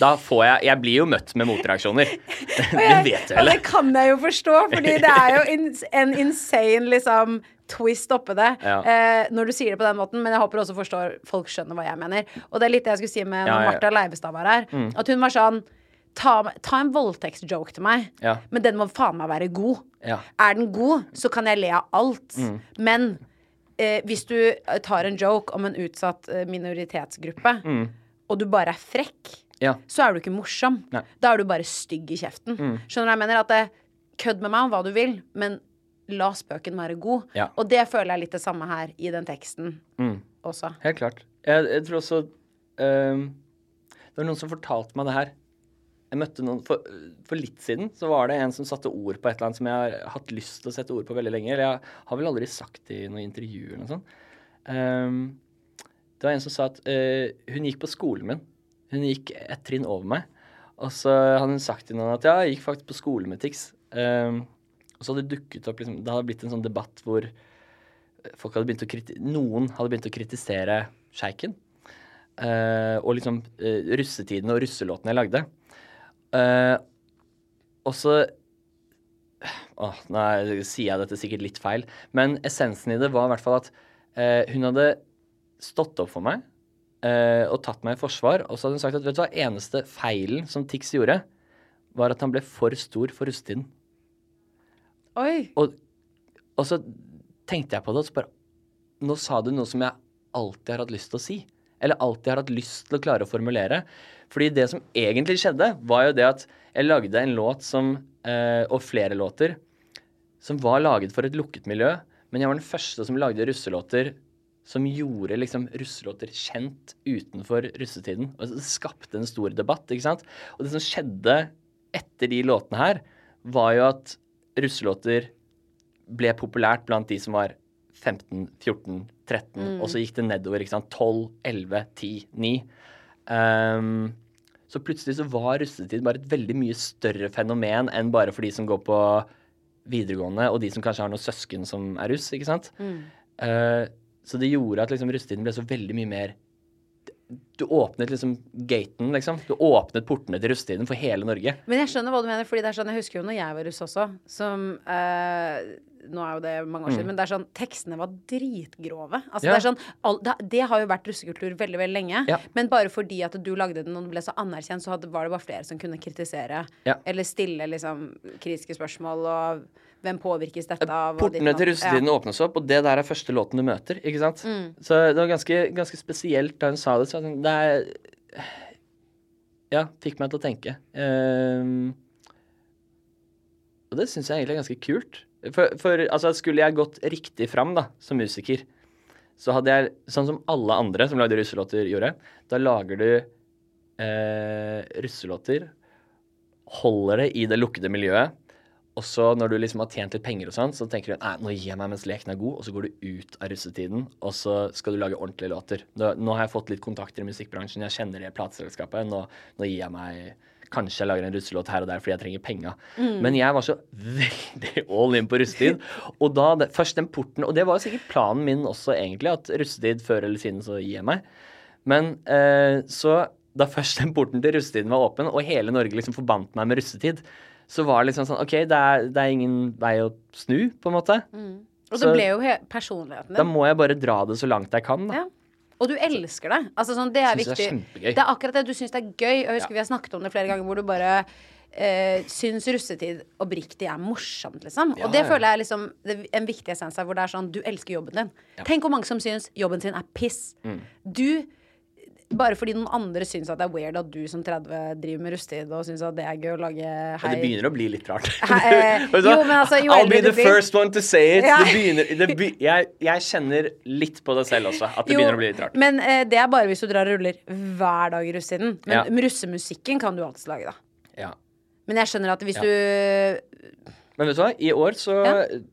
da får jeg Jeg blir jo møtt med motreaksjoner. det vet du vel? det kan jeg jo forstå, fordi det er jo in en insane liksom twist oppe det Ja. eh, når du sier det på den måten. Men jeg håper også forstår folk skjønner hva jeg mener. Og det er litt det jeg skulle si med Ja, ja. Martha Leivestad var her. Mm. At hun var sånn Ta, ta en voldtektsjoke til meg, men den må faen meg være god. Er den god, så kan jeg le av alt. Mm. Men eh, hvis du eh, tar en joke om en utsatt minoritetsgruppe, minoritetsgruppe, og du bare er frekk, Ja. så er du ikke morsom. Nei. Mm. Da er du bare stygg i kjeften. Skjønner du hva jeg mener? At det, kødd med meg om hva du vil, men la spøken være god. Ja. Og det føler jeg litt det samme her i den teksten Mm. også. Helt klart. Jeg, jeg tror også um, Det var noen som fortalte meg det her. Jeg møtte noen for, for litt siden så var det en som satte ord på et eller annet som jeg har hatt lyst til å sette ord på veldig lenge. Eller jeg har vel aldri sagt det i noe intervju eller noe sånt. Um, det var en som sa at uh, hun gikk på skolen min. Hun gikk et trinn over meg. Og så hadde hun sagt til noen at ja, jeg gikk faktisk på skole med Tix. Um, og så hadde det dukket opp liksom, Det hadde blitt en sånn debatt hvor folk hadde begynt å kriti noen hadde begynt å kritisere sjeiken. Uh, og liksom uh, russetiden og russelåtene jeg lagde. Eh, og så oh, nå er- sier jeg dette sikkert litt feil, men essensen i det var i hvert fall at uh, hun hadde stått opp for meg uh, og tatt meg i forsvar, og så hadde hun sagt at vet du hva, eneste feilen som Tix gjorde, var at han ble for stor for russetiden. Oi! Og, og så tenkte jeg på det, og så bare Nå sa du noe som jeg alltid har hatt lyst til å si. Eller alltid har hatt lyst til å klare å formulere. Fordi det som egentlig skjedde, var jo det at jeg lagde en låt som eh, Og flere låter som var laget for et lukket miljø. Men jeg var den første som lagde russelåter som gjorde liksom russelåter kjent utenfor russetiden. Og det skapte en stor debatt, ikke sant. Og det som skjedde etter de låtene her, var jo at russelåter ble populært blant de som var 15, 14, 13, og så gikk det nedover. ikke sant? 12, 11, 10, 9. Um, så plutselig så var russetid bare et veldig mye større fenomen enn bare for de som går på videregående, og de som kanskje har noen søsken som er russ, ikke sant? Eh, så det gjorde at liksom russetiden ble så veldig mye mer Du åpnet liksom gaten, liksom. Du åpnet portene til russetiden for hele Norge. Men jeg skjønner hva du mener, fordi det er sånn, jeg husker jo når jeg var russ også, som eh, Nå er jo det mange år siden, men det er sånn tekstene var dritgrove. Altså Mm. Ja. det er sånn all, det, det har jo vært russekultur veldig, veldig lenge. Ja. Men bare fordi at du lagde den og den ble så anerkjent, så hadde, var det bare flere som kunne kritisere. Ja. Eller stille liksom kritiske spørsmål og hvem påvirkes dette av? Portene til russetiden russetiden åpnes opp, og det der er første låten du møter. ikke sant? Mm. Så det var ganske, ganske spesielt da hun sa det. Så det er Ja, fikk meg til å tenke. Um, og det syns jeg egentlig er ganske kult. For, for altså, skulle jeg gått riktig fram da, som musiker, så hadde jeg, sånn som alle andre som lagde russelåter gjorde, da lager du eh, russelåter, holder det i det lukkede miljøet, og så når du liksom har tjent litt penger og sånn, så tenker du nei, nå gir jeg meg mens leken er god, og så går du ut av russetiden, og så skal du lage ordentlige låter. Nå, nå har jeg fått litt kontakter i musikkbransjen, jeg kjenner det plateselskapet, nå, nå gir jeg meg Kanskje jeg lager en russelåt her og der fordi jeg trenger penga. Men jeg var så veldig all in på russetid. Og da, det, først den porten Og det var jo sikkert planen min også, egentlig, at russetid før eller siden så gir jeg meg. Men eh, så da først den porten til russetiden var åpen, og hele Norge liksom forbandt meg med russetid, så var det liksom sånn OK, det er, det er ingen vei å snu, på en måte. Og Så- det ble jo personligheten personligheten Da må jeg bare dra det så langt jeg kan. Da. Ja. Og du elsker det. Altså sånn, det er Synes det er Det er akkurat det du syns det er gøy. Og jeg husker Ja. vi har snakket om det flere ganger hvor du bare eh, syns russetid oppriktig er morsomt, liksom. Ja, og det ja. føler jeg er liksom det, en viktig essens her, hvor det er sånn du elsker jobben din. Tenk hvor mange som syns jobben sin er piss. Mm. Du bare fordi noen andre syns at det er weird at du som 30 driver med rustetid og syns at det er gøy å lage hei det begynner å bli litt rart. Hei, eh, jo, men altså, jo I'll be the blir- first one to say it. Ja. Det begynner, det be, jeg, jeg kjenner litt på det selv også, at det Jo, begynner å bli litt rart. Men eh, det er bare hvis du drar og ruller hver dag i russetiden. Men Ja. russemusikken kan du alltids lage, da. Ja. Men jeg skjønner at hvis du Men vet du hva, i år så.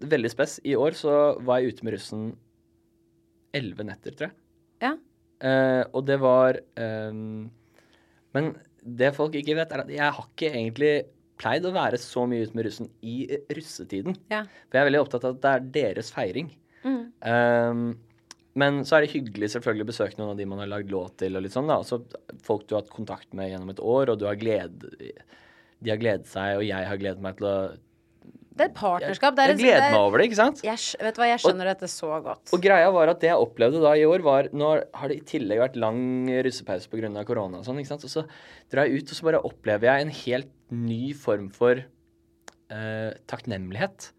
Veldig spes. I år så var jeg ute med russen elleve netter, tror jeg. Ja. Eh, og det var um, Men det folk ikke vet, er at jeg har ikke egentlig pleid å være så mye ute med russen i eh, russetiden. Ja. For jeg er veldig opptatt av at det er deres feiring. Ehm, men så er det hyggelig selvfølgelig å besøke noen av de man har lagd låt til. og litt sånn da, altså Folk du har hatt kontakt med gjennom et år, og du har gled, de har gledet seg, og jeg har gledet meg til å Det er et partnerskap. Det er Jeg gleder er- meg over det, ikke sant? Jeg, vet du hva, jeg skjønner dette så godt. Og greia var at det jeg opplevde da i år, var Nå har det i tillegg vært lang russepause pga. korona og sånn, ikke sant. Og så drar jeg ut, og så bare opplever jeg en helt ny form for uh, takknemlighet.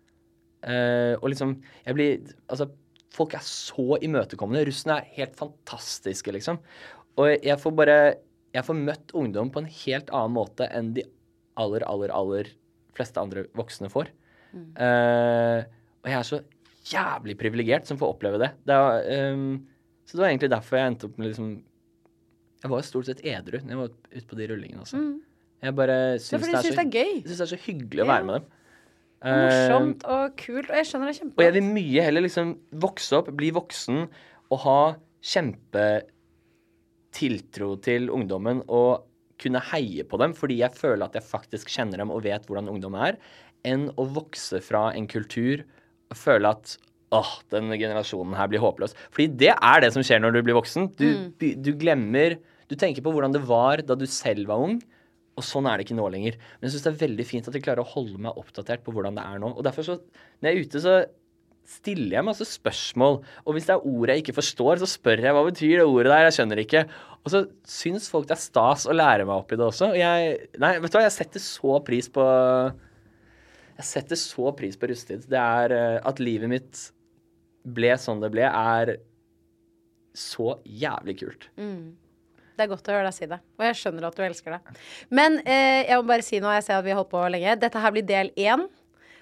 Uh, og liksom Jeg blir Altså, folk er så imøtekommende. Russene er helt fantastiske, liksom. Og jeg får bare Jeg får møtt ungdom på en helt annen måte enn de aller, aller, aller fleste andre voksne får. Eh, og jeg er så jævlig privilegert som får oppleve det. det var, um, så det var egentlig derfor jeg endte opp med liksom Jeg var jo stort sett edru når jeg var ute på de rullingene også. Jeg bare syns, Det det, er syns så, det er gøy. jeg synes det er så hyggelig å være med dem. Morsomt og kult. Og jeg skjønner det og jeg vil mye heller liksom vokse opp, bli voksen og ha kjempetiltro til ungdommen og kunne heie på dem fordi jeg føler at jeg faktisk kjenner dem og vet hvordan ungdom er, enn å vokse fra en kultur og føle at åh, denne generasjonen her blir håpløs. Fordi det er det som skjer når du blir voksen. Du, mm. du glemmer Du tenker på hvordan det var da du selv var ung. Og sånn er det ikke nå lenger. Men jeg syns det er veldig fint at jeg klarer å holde meg oppdatert på hvordan det er nå. Og derfor så, når jeg er ute, så stiller jeg masse spørsmål. Og hvis det er ord jeg ikke forstår, så spør jeg hva betyr det ordet der, jeg skjønner ikke. Og så syns folk det er stas å lære meg opp i det også. Og jeg Nei, vet du hva, jeg setter så pris på Jeg setter så pris på rustetid. Det er eh, At livet mitt ble sånn det ble, er så jævlig kult. Det er godt å høre deg si det. Og jeg skjønner at du elsker det. Men eh, jeg må bare si noe. Jeg ser at vi har holdt på lenge. Dette her blir del én.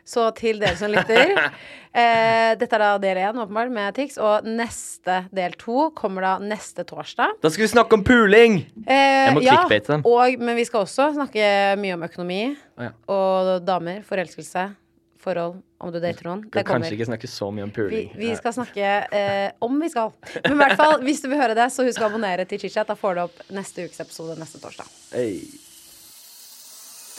Så til dere som lytter eh, Dette er da del én, åpenbart, med Tix. Og neste del to kommer da neste torsdag. Da skal vi snakke om puling! Eh, Jeg må ja. Og, men vi skal også snakke mye om økonomi oh, ja. og damer, forelskelse, forhold, om du dater noen. Det kommer. kanskje ikke snakke så mye om Vi, puling. vi skal snakke eh, om vi skal. Men i hvert fall, hvis du vil høre det, så husk å abonnere til ChitChat. Da får du opp neste ukes episode neste torsdag. Hey.